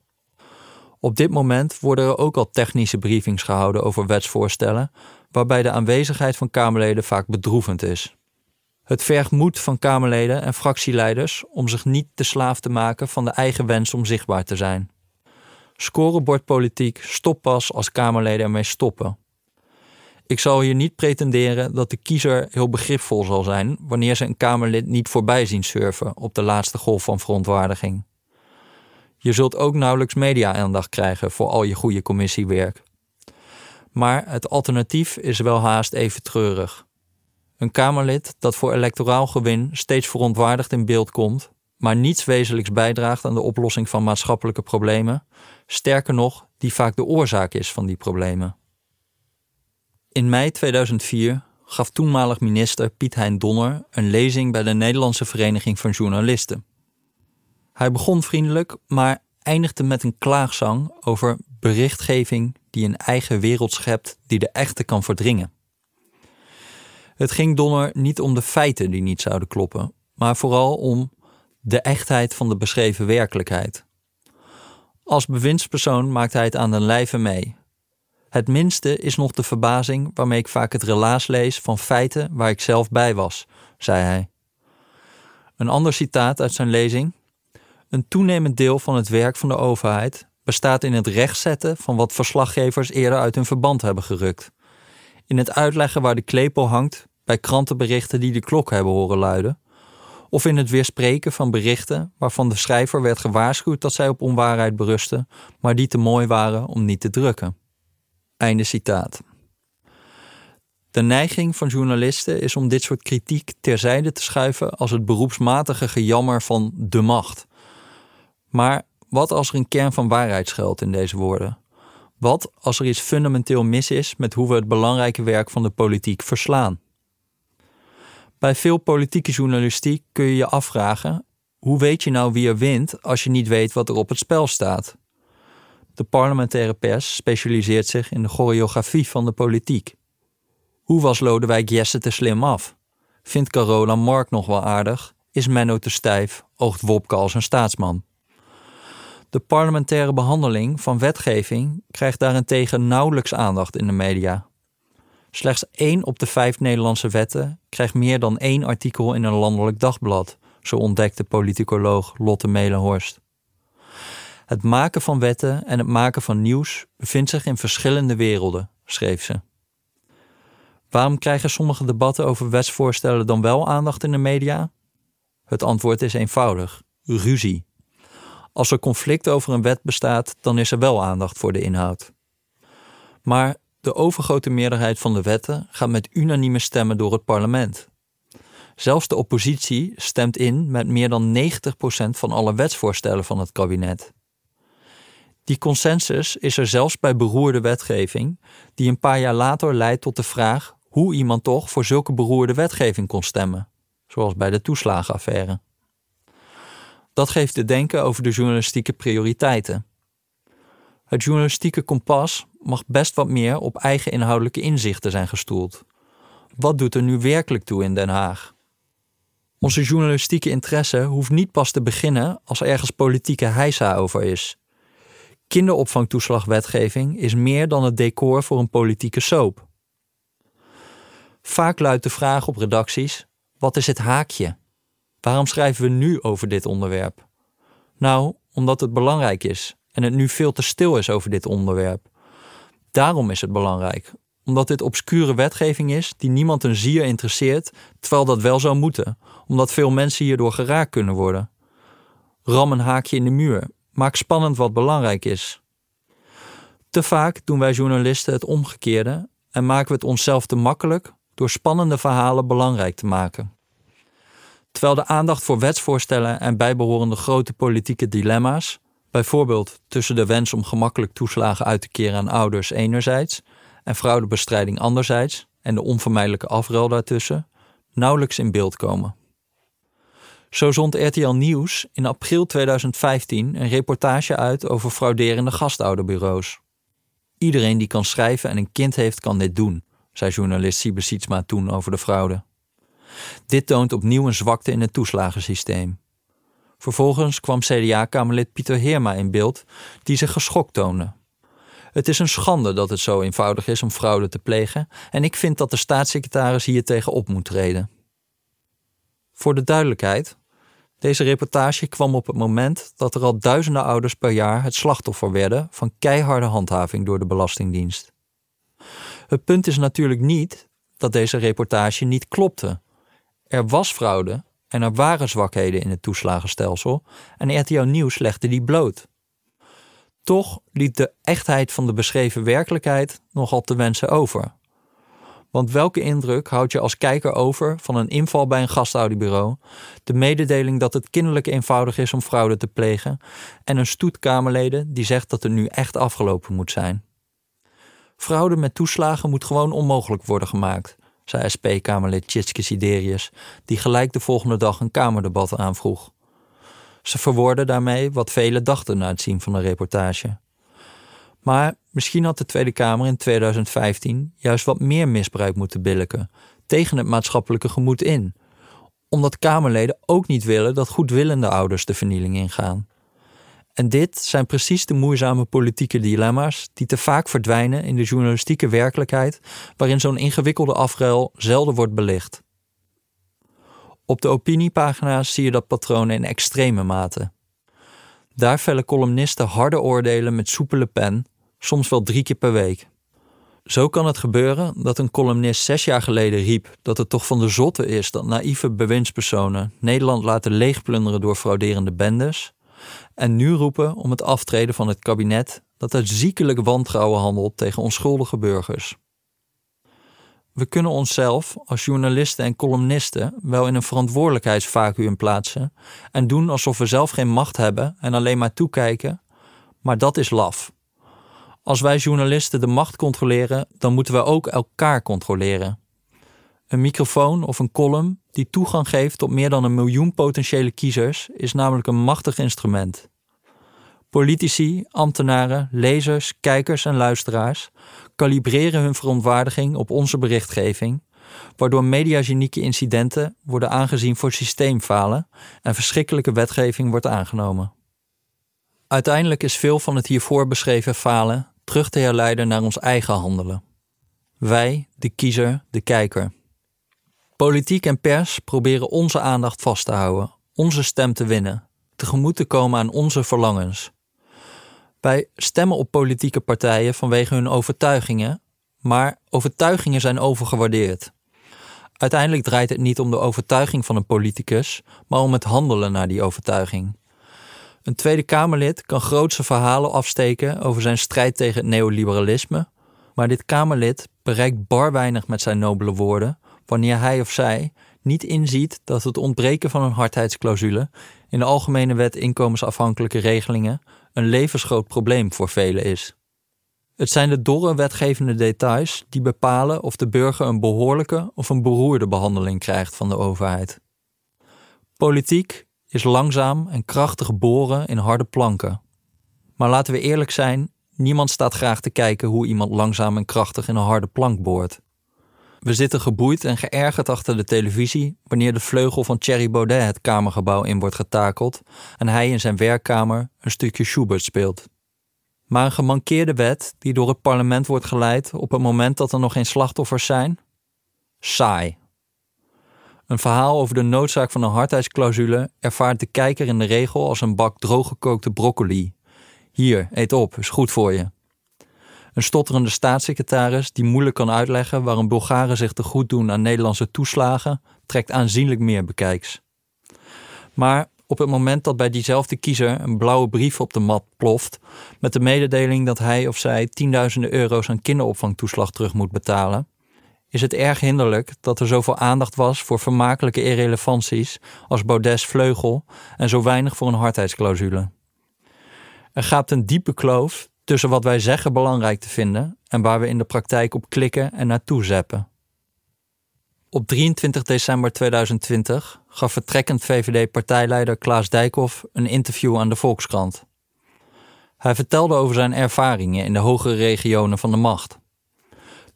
Op dit moment worden er ook al technische briefings gehouden over wetsvoorstellen, waarbij de aanwezigheid van Kamerleden vaak bedroevend is. Het vergt moed van Kamerleden en fractieleiders om zich niet te slaaf te maken van de eigen wens om zichtbaar te zijn. Scorebordpolitiek stopt pas als Kamerleden ermee stoppen. Ik zal hier niet pretenderen dat de kiezer heel begripvol zal zijn wanneer ze een Kamerlid niet voorbij zien surfen op de laatste golf van verontwaardiging. Je zult ook nauwelijks media-aandacht krijgen voor al je goede commissiewerk. Maar het alternatief is wel haast even treurig. Een Kamerlid dat voor electoraal gewin steeds verontwaardigd in beeld komt, maar niets wezenlijks bijdraagt aan de oplossing van maatschappelijke problemen, sterker nog, die vaak de oorzaak is van die problemen. In mei 2004 gaf toenmalig minister Piet Hein Donner een lezing bij de Nederlandse Vereniging van Journalisten. Hij begon vriendelijk, maar eindigde met een klaagzang over berichtgeving die een eigen wereld schept die de echte kan verdringen. Het ging Donner niet om de feiten die niet zouden kloppen, maar vooral om de echtheid van de beschreven werkelijkheid. Als bewindspersoon maakt hij het aan den lijve mee. Het minste is nog de verbazing waarmee ik vaak het relaas lees van feiten waar ik zelf bij was, zei hij. Een ander citaat uit zijn lezing. Een toenemend deel van het werk van de overheid bestaat in het rechtzetten van wat verslaggevers eerder uit hun verband hebben gerukt. In het uitleggen waar de klepel hangt bij krantenberichten die de klok hebben horen luiden, of in het weerspreken van berichten waarvan de schrijver werd gewaarschuwd dat zij op onwaarheid berusten, maar die te mooi waren om niet te drukken. Einde citaat. De neiging van journalisten is om dit soort kritiek terzijde te schuiven als het beroepsmatige gejammer van de macht. Maar wat als er een kern van waarheid schuilt in deze woorden? Wat als er iets fundamenteel mis is met hoe we het belangrijke werk van de politiek verslaan? Bij veel politieke journalistiek kun je je afvragen: hoe weet je nou wie er wint als je niet weet wat er op het spel staat? De parlementaire pers specialiseert zich in de choreografie van de politiek. Hoe was Lodewijk Jesse te slim af? Vindt Carola Mark nog wel aardig? Is Menno te stijf? Oogt Wopke als een staatsman? De parlementaire behandeling van wetgeving krijgt daarentegen nauwelijks aandacht in de media. Slechts één op de vijf Nederlandse wetten krijgt meer dan één artikel in een landelijk dagblad, zo ontdekte politicoloog Lotte Melenhorst. Het maken van wetten en het maken van nieuws bevindt zich in verschillende werelden, schreef ze. Waarom krijgen sommige debatten over wetsvoorstellen dan wel aandacht in de media? Het antwoord is eenvoudig: ruzie. Als er conflict over een wet bestaat, dan is er wel aandacht voor de inhoud. Maar de overgrote meerderheid van de wetten gaat met unanieme stemmen door het parlement. Zelfs de oppositie stemt in met meer dan 90% van alle wetsvoorstellen van het kabinet. Die consensus is er zelfs bij beroerde wetgeving, die een paar jaar later leidt tot de vraag hoe iemand toch voor zulke beroerde wetgeving kon stemmen, zoals bij de toeslagenaffaire. Dat geeft te denken over de journalistieke prioriteiten. Het journalistieke kompas mag best wat meer op eigen inhoudelijke inzichten zijn gestoeld. Wat doet er nu werkelijk toe in Den Haag? Onze journalistieke interesse hoeft niet pas te beginnen als ergens politieke heisa over is. Kinderopvangtoeslagwetgeving is meer dan het decor voor een politieke soap. Vaak luidt de vraag op redacties: wat is het haakje? Waarom schrijven we nu over dit onderwerp? Nou, omdat het belangrijk is en het nu veel te stil is over dit onderwerp. Daarom is het belangrijk, omdat dit obscure wetgeving is die niemand een zier interesseert, terwijl dat wel zou moeten, omdat veel mensen hierdoor geraakt kunnen worden. Ram een haakje in de muur, maak spannend wat belangrijk is. Te vaak doen wij journalisten het omgekeerde en maken we het onszelf te makkelijk door spannende verhalen belangrijk te maken. Terwijl de aandacht voor wetsvoorstellen en bijbehorende grote politieke dilemma's, bijvoorbeeld tussen de wens om gemakkelijk toeslagen uit te keren aan ouders enerzijds en fraudebestrijding anderzijds en de onvermijdelijke afruil daartussen, nauwelijks in beeld komen. Zo zond RTL Nieuws in april 2015 een reportage uit over frauderende gastouderbureaus. Iedereen die kan schrijven en een kind heeft, kan dit doen, zei journalist Siebe Sietsma toen over de fraude. Dit toont opnieuw een zwakte in het toeslagensysteem. Vervolgens kwam CDA-kamerlid Pieter Heerma in beeld, die zich geschokt toonde. Het is een schande dat het zo eenvoudig is om fraude te plegen en ik vind dat de staatssecretaris hier tegen op moet treden. Voor de duidelijkheid, deze reportage kwam op het moment dat er al duizenden ouders per jaar het slachtoffer werden van keiharde handhaving door de Belastingdienst. Het punt is natuurlijk niet dat deze reportage niet klopte. Er was fraude en er waren zwakheden in het toeslagenstelsel en RTL Nieuws legde die bloot, Toch liet de echtheid van de beschreven werkelijkheid nogal te wensen over. Want welke indruk houd je als kijker over van een inval bij een gastaudiobureau, de mededeling dat het kinderlijk eenvoudig is om fraude te plegen en een stoet Kamerleden die zegt dat het nu echt afgelopen moet zijn? Fraude met toeslagen moet gewoon onmogelijk worden gemaakt, zei SP-Kamerlid Tjitske Siderius, die gelijk de volgende dag een Kamerdebat aanvroeg. Ze verwoorden daarmee wat velen dachten na het zien van de reportage. Maar misschien had de Tweede Kamer in 2015 juist wat meer misbruik moeten billiken, tegen het maatschappelijke gemoed in, omdat Kamerleden ook niet willen dat goedwillende ouders de vernieling ingaan. En dit zijn precies de moeizame politieke dilemma's die te vaak verdwijnen in de journalistieke werkelijkheid, waarin zo'n ingewikkelde afruil zelden wordt belicht. Op de opiniepagina's zie je dat patroon in extreme mate. Daar vellen columnisten harde oordelen met soepele pen, soms wel drie keer per week. Zo kan het gebeuren dat een columnist zes jaar geleden riep dat het toch van de zotte is dat naïeve bewindspersonen Nederland laten leegplunderen door frauderende bendes, en nu roepen om het aftreden van het kabinet dat uit ziekelijk wantrouwen handelt tegen onschuldige burgers. We kunnen onszelf als journalisten en columnisten wel in een verantwoordelijkheidsvacuüm plaatsen en doen alsof we zelf geen macht hebben en alleen maar toekijken, maar dat is laf. Als wij journalisten de macht controleren, dan moeten we ook elkaar controleren. Een microfoon of een column die toegang geeft tot meer dan een miljoen potentiële kiezers is namelijk een machtig instrument. Politici, ambtenaren, lezers, kijkers en luisteraars kalibreren hun verontwaardiging op onze berichtgeving, waardoor mediagenieke incidenten worden aangezien voor systeemfalen en verschrikkelijke wetgeving wordt aangenomen. Uiteindelijk is veel van het hiervoor beschreven falen terug te herleiden naar ons eigen handelen. Wij, de kiezer, de kijker. Politiek en pers proberen onze aandacht vast te houden, onze stem te winnen, tegemoet te komen aan onze verlangens. Wij stemmen op politieke partijen vanwege hun overtuigingen, maar overtuigingen zijn overgewaardeerd. Uiteindelijk draait het niet om de overtuiging van een politicus, maar om het handelen naar die overtuiging. Een Tweede Kamerlid kan grootse verhalen afsteken over zijn strijd tegen het neoliberalisme, maar dit Kamerlid bereikt bar weinig met zijn nobele woorden wanneer hij of zij niet inziet dat het ontbreken van een hardheidsclausule in de Algemene Wet inkomensafhankelijke regelingen een levensgroot probleem voor velen is. Het zijn de dorre wetgevende details die bepalen of de burger een behoorlijke of een beroerde behandeling krijgt van de overheid. Politiek is langzaam en krachtig boren in harde planken. Maar laten we eerlijk zijn, niemand staat graag te kijken hoe iemand langzaam en krachtig in een harde plank boort. We zitten geboeid en geërgerd achter de televisie wanneer de vleugel van Thierry Baudet het kamergebouw in wordt getakeld en hij in zijn werkkamer een stukje Schubert speelt. Maar een gemankeerde wet die door het parlement wordt geleid op het moment dat er nog geen slachtoffers zijn? Saai. Een verhaal over de noodzaak van een hardheidsclausule ervaart de kijker in de regel als een bak drooggekookte broccoli. Hier, eet op, is goed voor je. Een stotterende staatssecretaris die moeilijk kan uitleggen waarom Bulgaren zich te goed doen aan Nederlandse toeslagen, trekt aanzienlijk meer bekijks. Maar op het moment dat bij diezelfde kiezer een blauwe brief op de mat ploft met de mededeling dat hij of zij tienduizenden euro's aan kinderopvangtoeslag terug moet betalen, is het erg hinderlijk dat er zoveel aandacht was voor vermakelijke irrelevanties als Baudet's vleugel en zo weinig voor een hardheidsclausule. Er gaat een diepe kloof tussen wat wij zeggen belangrijk te vinden en waar we in de praktijk op klikken en naartoe zeppen. Op 23 december 2020 gaf vertrekkend VVD-partijleider Klaas Dijkhoff een interview aan de Volkskrant. Hij vertelde over zijn ervaringen in de hogere regionen van de macht.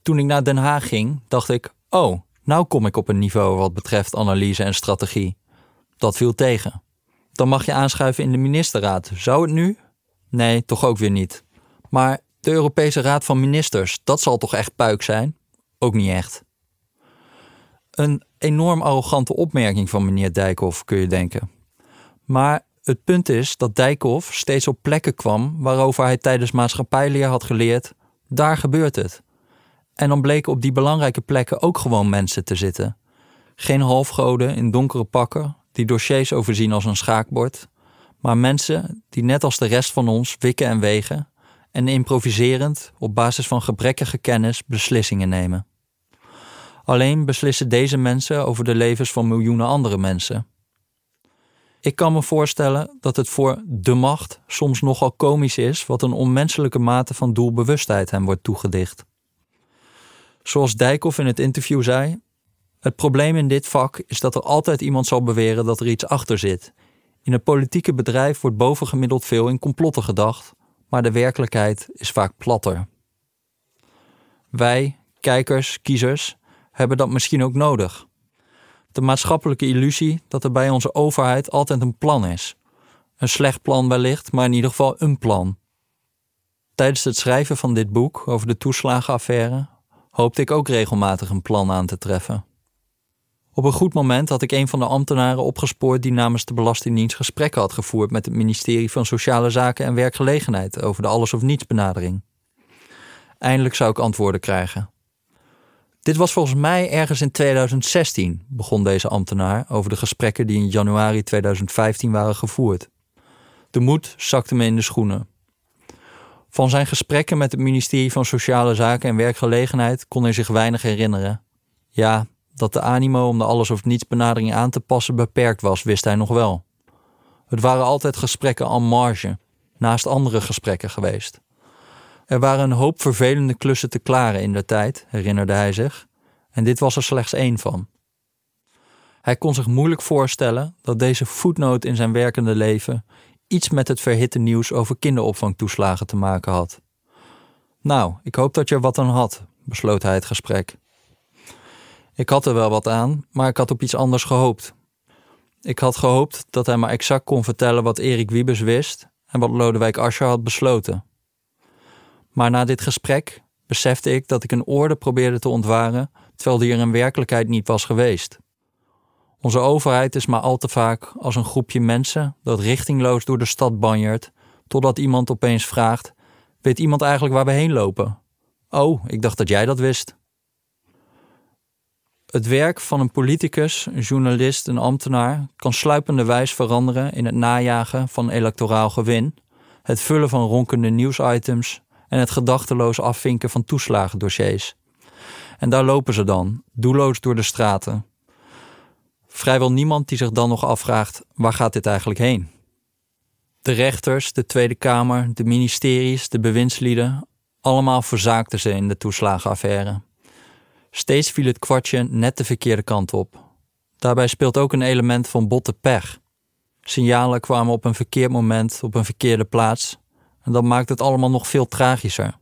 Toen ik naar Den Haag ging, dacht ik: oh, nou kom ik op een niveau wat betreft analyse en strategie. Dat viel tegen. Dan mag je aanschuiven in de ministerraad. Zou het nu? Nee, toch ook weer niet. Maar de Europese Raad van Ministers, dat zal toch echt puik zijn? Ook niet echt. Een enorm arrogante opmerking van meneer Dijkhoff, kun je denken. Maar het punt is dat Dijkhoff steeds op plekken kwam waarover hij tijdens maatschappijleer had geleerd: daar gebeurt het. En dan bleken op die belangrijke plekken ook gewoon mensen te zitten. Geen halfgoden in donkere pakken die dossiers overzien als een schaakbord, maar mensen die net als de rest van ons wikken en wegen en improviserend op basis van gebrekkige kennis beslissingen nemen. Alleen beslissen deze mensen over de levens van miljoenen andere mensen. Ik kan me voorstellen dat het voor de macht soms nogal komisch is wat een onmenselijke mate van doelbewustheid hem wordt toegedicht. Zoals Dijkhoff in het interview zei: Het probleem in dit vak is dat er altijd iemand zal beweren dat er iets achter zit. In het politieke bedrijf wordt bovengemiddeld veel in complotten gedacht, maar de werkelijkheid is vaak platter. Wij, kijkers, kiezers, hebben dat misschien ook nodig. De maatschappelijke illusie dat er bij onze overheid altijd een plan is. Een slecht plan wellicht, maar in ieder geval een plan. Tijdens het schrijven van dit boek over de toeslagenaffaire hoopte ik ook regelmatig een plan aan te treffen. Op een goed moment had ik een van de ambtenaren opgespoord die namens de Belastingdienst gesprekken had gevoerd met het ministerie van Sociale Zaken en Werkgelegenheid over de alles of niets benadering. Eindelijk zou ik antwoorden krijgen. Dit was volgens mij ergens in 2016, begon deze ambtenaar over de gesprekken die in januari 2015 waren gevoerd. De moed zakte me in de schoenen. Van zijn gesprekken met het ministerie van Sociale Zaken en Werkgelegenheid kon hij zich weinig herinneren. Ja, dat de animo om de alles of niets benadering aan te passen beperkt was, wist hij nog wel. Het waren altijd gesprekken en marge, naast andere gesprekken geweest. Er waren een hoop vervelende klussen te klaren in de tijd, herinnerde hij zich, en dit was er slechts één van. Hij kon zich moeilijk voorstellen dat deze voetnoot in zijn werkende leven iets met het verhitte nieuws over kinderopvangtoeslagen te maken had. Nou, ik hoop dat je er wat aan had, besloot hij het gesprek. Ik had er wel wat aan, maar ik had op iets anders gehoopt. Ik had gehoopt dat hij maar exact kon vertellen wat Erik Wiebes wist en wat Lodewijk Asscher had besloten. Maar na dit gesprek besefte ik dat ik een orde probeerde te ontwaren, terwijl die er in werkelijkheid niet was geweest. Onze overheid is maar al te vaak als een groepje mensen dat richtingloos door de stad banjert, totdat iemand opeens vraagt: Weet iemand eigenlijk waar we heen lopen? Oh, ik dacht dat jij dat wist. Het werk van een politicus, een journalist, een ambtenaar kan sluipenderwijs veranderen in het najagen van electoraal gewin, het vullen van ronkende nieuwsitems en het gedachteloos afvinken van toeslagendossiers. En daar lopen ze dan, doelloos door de straten. Vrijwel niemand die zich dan nog afvraagt: waar gaat dit eigenlijk heen? De rechters, de Tweede Kamer, de ministeries, de bewindslieden, allemaal verzaakten ze in de toeslagenaffaire. Steeds viel het kwartje net de verkeerde kant op. Daarbij speelt ook een element van botte pech. Signalen kwamen op een verkeerd moment, op een verkeerde plaats. En dat maakt het allemaal nog veel tragischer.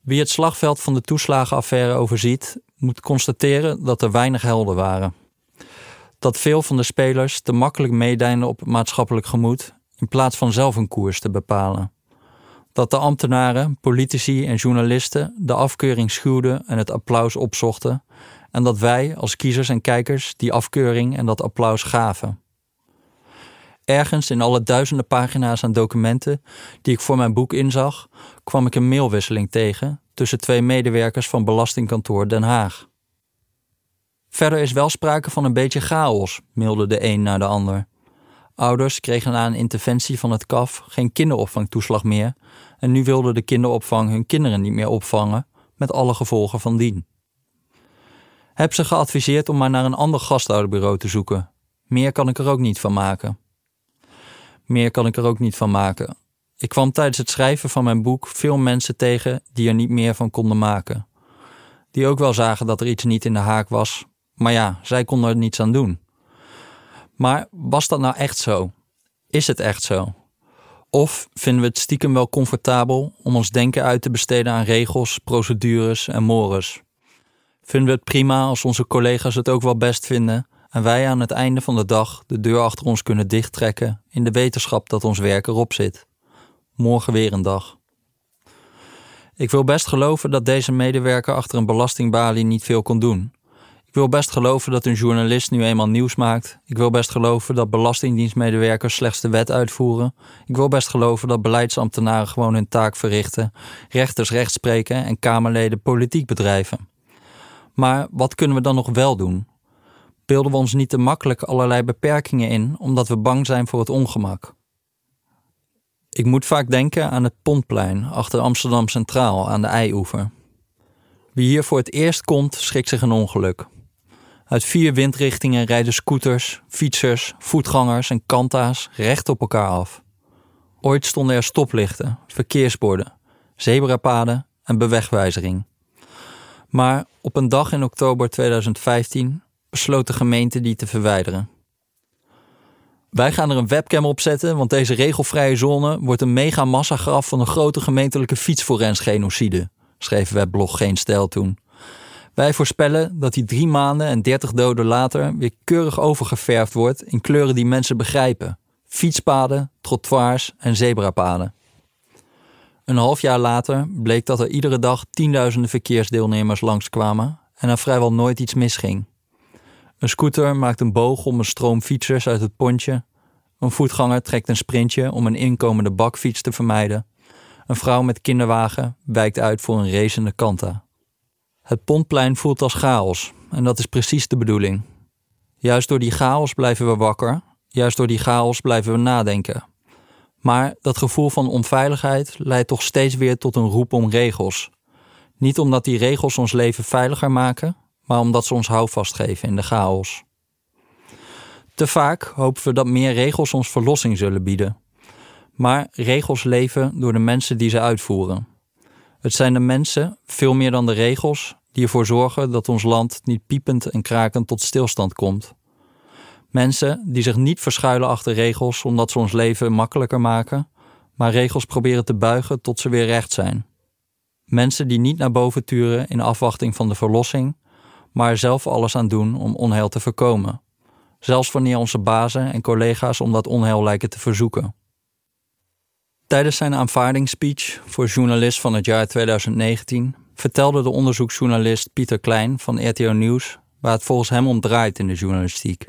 Wie het slagveld van de toeslagenaffaire overziet, moet constateren dat er weinig helden waren. Dat veel van de spelers te makkelijk meedijnen op het maatschappelijk gemoed in plaats van zelf een koers te bepalen dat de ambtenaren, politici en journalisten de afkeuring schuwden en het applaus opzochten, en dat wij als kiezers en kijkers die afkeuring en dat applaus gaven. Ergens in alle duizenden pagina's aan documenten die ik voor mijn boek inzag, kwam ik een mailwisseling tegen tussen twee medewerkers van Belastingkantoor Den Haag. Verder is wel sprake van een beetje chaos, mailde de een naar de ander. Ouders kregen na een interventie van het KAF geen kinderopvangtoeslag meer en nu wilde de kinderopvang hun kinderen niet meer opvangen, met alle gevolgen van dien. Heb ze geadviseerd om maar naar een ander gasthouderbureau te zoeken. Meer kan ik er ook niet van maken. Meer kan ik er ook niet van maken. Ik kwam tijdens het schrijven van mijn boek veel mensen tegen die er niet meer van konden maken. Die ook wel zagen dat er iets niet in de haak was, maar ja, zij konden er niets aan doen. Maar was dat nou echt zo? Is het echt zo? Of vinden we het stiekem wel comfortabel om ons denken uit te besteden aan regels, procedures en mores? Vinden we het prima als onze collega's het ook wel best vinden en wij aan het einde van de dag de deur achter ons kunnen dichttrekken in de wetenschap dat ons werk erop zit? Morgen weer een dag. Ik wil best geloven dat deze medewerker achter een belastingbalie niet veel kon doen. Ik wil best geloven dat een journalist nu eenmaal nieuws maakt. Ik wil best geloven dat belastingdienstmedewerkers slechts de wet uitvoeren. Ik wil best geloven dat beleidsambtenaren gewoon hun taak verrichten, rechters recht spreken en Kamerleden politiek bedrijven. Maar wat kunnen we dan nog wel doen? beelden we ons niet te makkelijk allerlei beperkingen in omdat we bang zijn voor het ongemak. Ik moet vaak denken aan het Pontplein achter Amsterdam Centraal aan de Eioever. Wie hier voor het eerst komt, schrikt zich een ongeluk. Uit vier windrichtingen rijden scooters, fietsers, voetgangers en kanta's recht op elkaar af. Ooit stonden er stoplichten, verkeersborden, zebrapaden en bewegwijzering. Maar op een dag in oktober 2015 besloot de gemeente die te verwijderen. Wij gaan er een webcam op zetten, want deze regelvrije zone wordt een mega massagraf van een grote gemeentelijke fietsforensgenocide, schreef webblog Geen Stijl toen. Wij voorspellen dat die drie maanden en dertig doden later weer keurig overgeverfd wordt in kleuren die mensen begrijpen: fietspaden, trottoirs en zebrapaden. Een half jaar later bleek dat er iedere dag tienduizenden verkeersdeelnemers langskwamen en er vrijwel nooit iets misging. Een scooter maakt een boog om een stroom fietsers uit het pontje. Een voetganger trekt een sprintje om een inkomende bakfiets te vermijden. Een vrouw met kinderwagen wijkt uit voor een racende kanta. Het pontplein voelt als chaos en dat is precies de bedoeling. Juist door die chaos blijven we wakker, juist door die chaos blijven we nadenken. Maar dat gevoel van onveiligheid leidt toch steeds weer tot een roep om regels. Niet omdat die regels ons leven veiliger maken, maar omdat ze ons houvast geven in de chaos. Te vaak hopen we dat meer regels ons verlossing zullen bieden. Maar regels leven door de mensen die ze uitvoeren. Het zijn de mensen, veel meer dan de regels, die ervoor zorgen dat ons land niet piepend en krakend tot stilstand komt. Mensen die zich niet verschuilen achter regels omdat ze ons leven makkelijker maken, maar regels proberen te buigen tot ze weer recht zijn. Mensen die niet naar boven turen in afwachting van de verlossing, maar er zelf alles aan doen om onheil te voorkomen. Zelfs wanneer onze bazen en collega's om dat onheil lijken te verzoeken. Tijdens zijn aanvaardingsspeech voor journalist van het jaar 2019 vertelde de onderzoeksjournalist Pieter Klein van RTO Nieuws waar het volgens hem om draait in de journalistiek.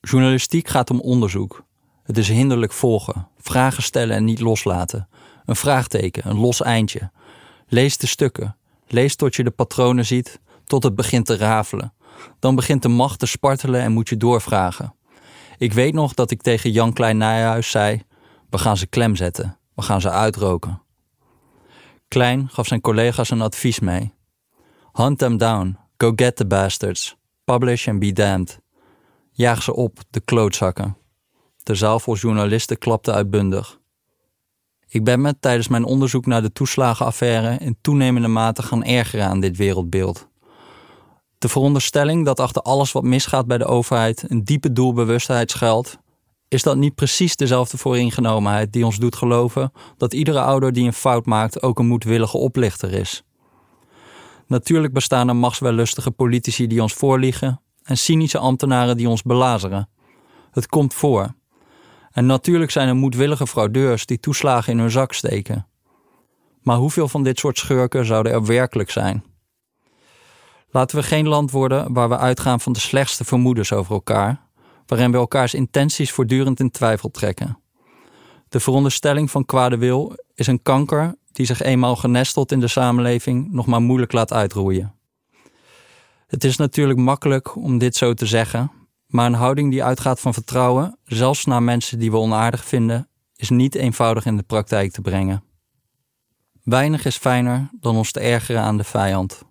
Journalistiek gaat om onderzoek. Het is hinderlijk volgen, vragen stellen en niet loslaten. Een vraagteken, een los eindje. Lees de stukken. Lees tot je de patronen ziet tot het begint te rafelen. Dan begint de macht te spartelen en moet je doorvragen. Ik weet nog dat ik tegen Jan Klein Nijhuis zei: We gaan ze klem zetten, we gaan ze uitroken. Klein gaf zijn collega's een advies mee: Hunt them down, go get the bastards, publish and be damned. Jaag ze op, de klootzakken. De zaal vol journalisten klapte uitbundig. Ik ben me tijdens mijn onderzoek naar de toeslagenaffaire in toenemende mate gaan ergeren aan dit wereldbeeld. De veronderstelling dat achter alles wat misgaat bij de overheid een diepe doelbewustheid schuilt, is dat niet precies dezelfde vooringenomenheid die ons doet geloven dat iedere ouder die een fout maakt ook een moedwillige oplichter is. Natuurlijk bestaan er machtswellustige politici die ons voorliegen en cynische ambtenaren die ons belazeren. Het komt voor. En natuurlijk zijn er moedwillige fraudeurs die toeslagen in hun zak steken. Maar hoeveel van dit soort schurken zouden er werkelijk zijn? Laten we geen land worden waar we uitgaan van de slechtste vermoedens over elkaar, waarin we elkaars intenties voortdurend in twijfel trekken. De veronderstelling van kwade wil is een kanker die zich eenmaal genesteld in de samenleving nog maar moeilijk laat uitroeien. Het is natuurlijk makkelijk om dit zo te zeggen, maar een houding die uitgaat van vertrouwen, zelfs naar mensen die we onaardig vinden, is niet eenvoudig in de praktijk te brengen. Weinig is fijner dan ons te ergeren aan de vijand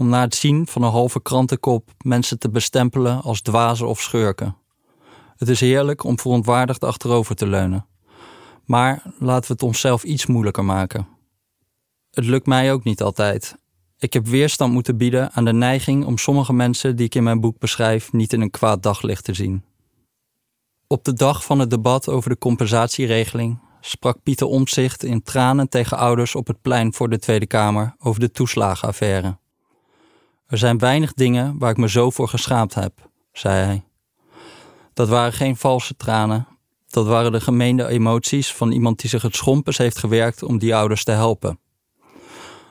om na het zien van een halve krantenkop mensen te bestempelen als dwazen of schurken. Het is heerlijk om verontwaardigd achterover te leunen. Maar laten we het onszelf iets moeilijker maken. Het lukt mij ook niet altijd. Ik heb weerstand moeten bieden aan de neiging om sommige mensen die ik in mijn boek beschrijf niet in een kwaad daglicht te zien. Op de dag van het debat over de compensatieregeling sprak Pieter Omtzigt in tranen tegen ouders op het plein voor de Tweede Kamer over de toeslagenaffaire. Er zijn weinig dingen waar ik me zo voor geschaamd heb, zei hij. Dat waren geen valse tranen. Dat waren de gemeende emoties van iemand die zich het schompens heeft gewerkt om die ouders te helpen.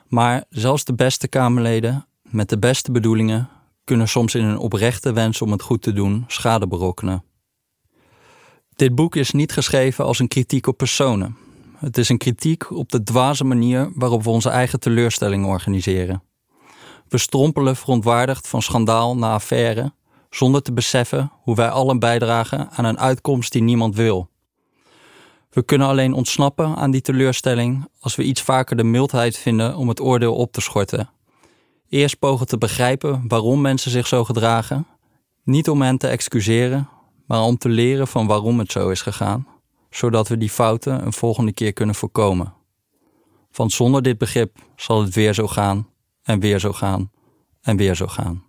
Maar zelfs de beste Kamerleden, met de beste bedoelingen, kunnen soms in hun oprechte wens om het goed te doen schade berokkenen. Dit boek is niet geschreven als een kritiek op personen. Het is een kritiek op de dwaze manier waarop we onze eigen teleurstellingen organiseren. We strompelen verontwaardigd van schandaal naar affaire, zonder te beseffen hoe wij allen bijdragen aan een uitkomst die niemand wil. We kunnen alleen ontsnappen aan die teleurstelling als we iets vaker de mildheid vinden om het oordeel op te schorten. Eerst pogen te begrijpen waarom mensen zich zo gedragen, niet om hen te excuseren, maar om te leren van waarom het zo is gegaan, zodat we die fouten een volgende keer kunnen voorkomen. Want zonder dit begrip zal het weer zo gaan en weer zo gaan en weer zo gaan.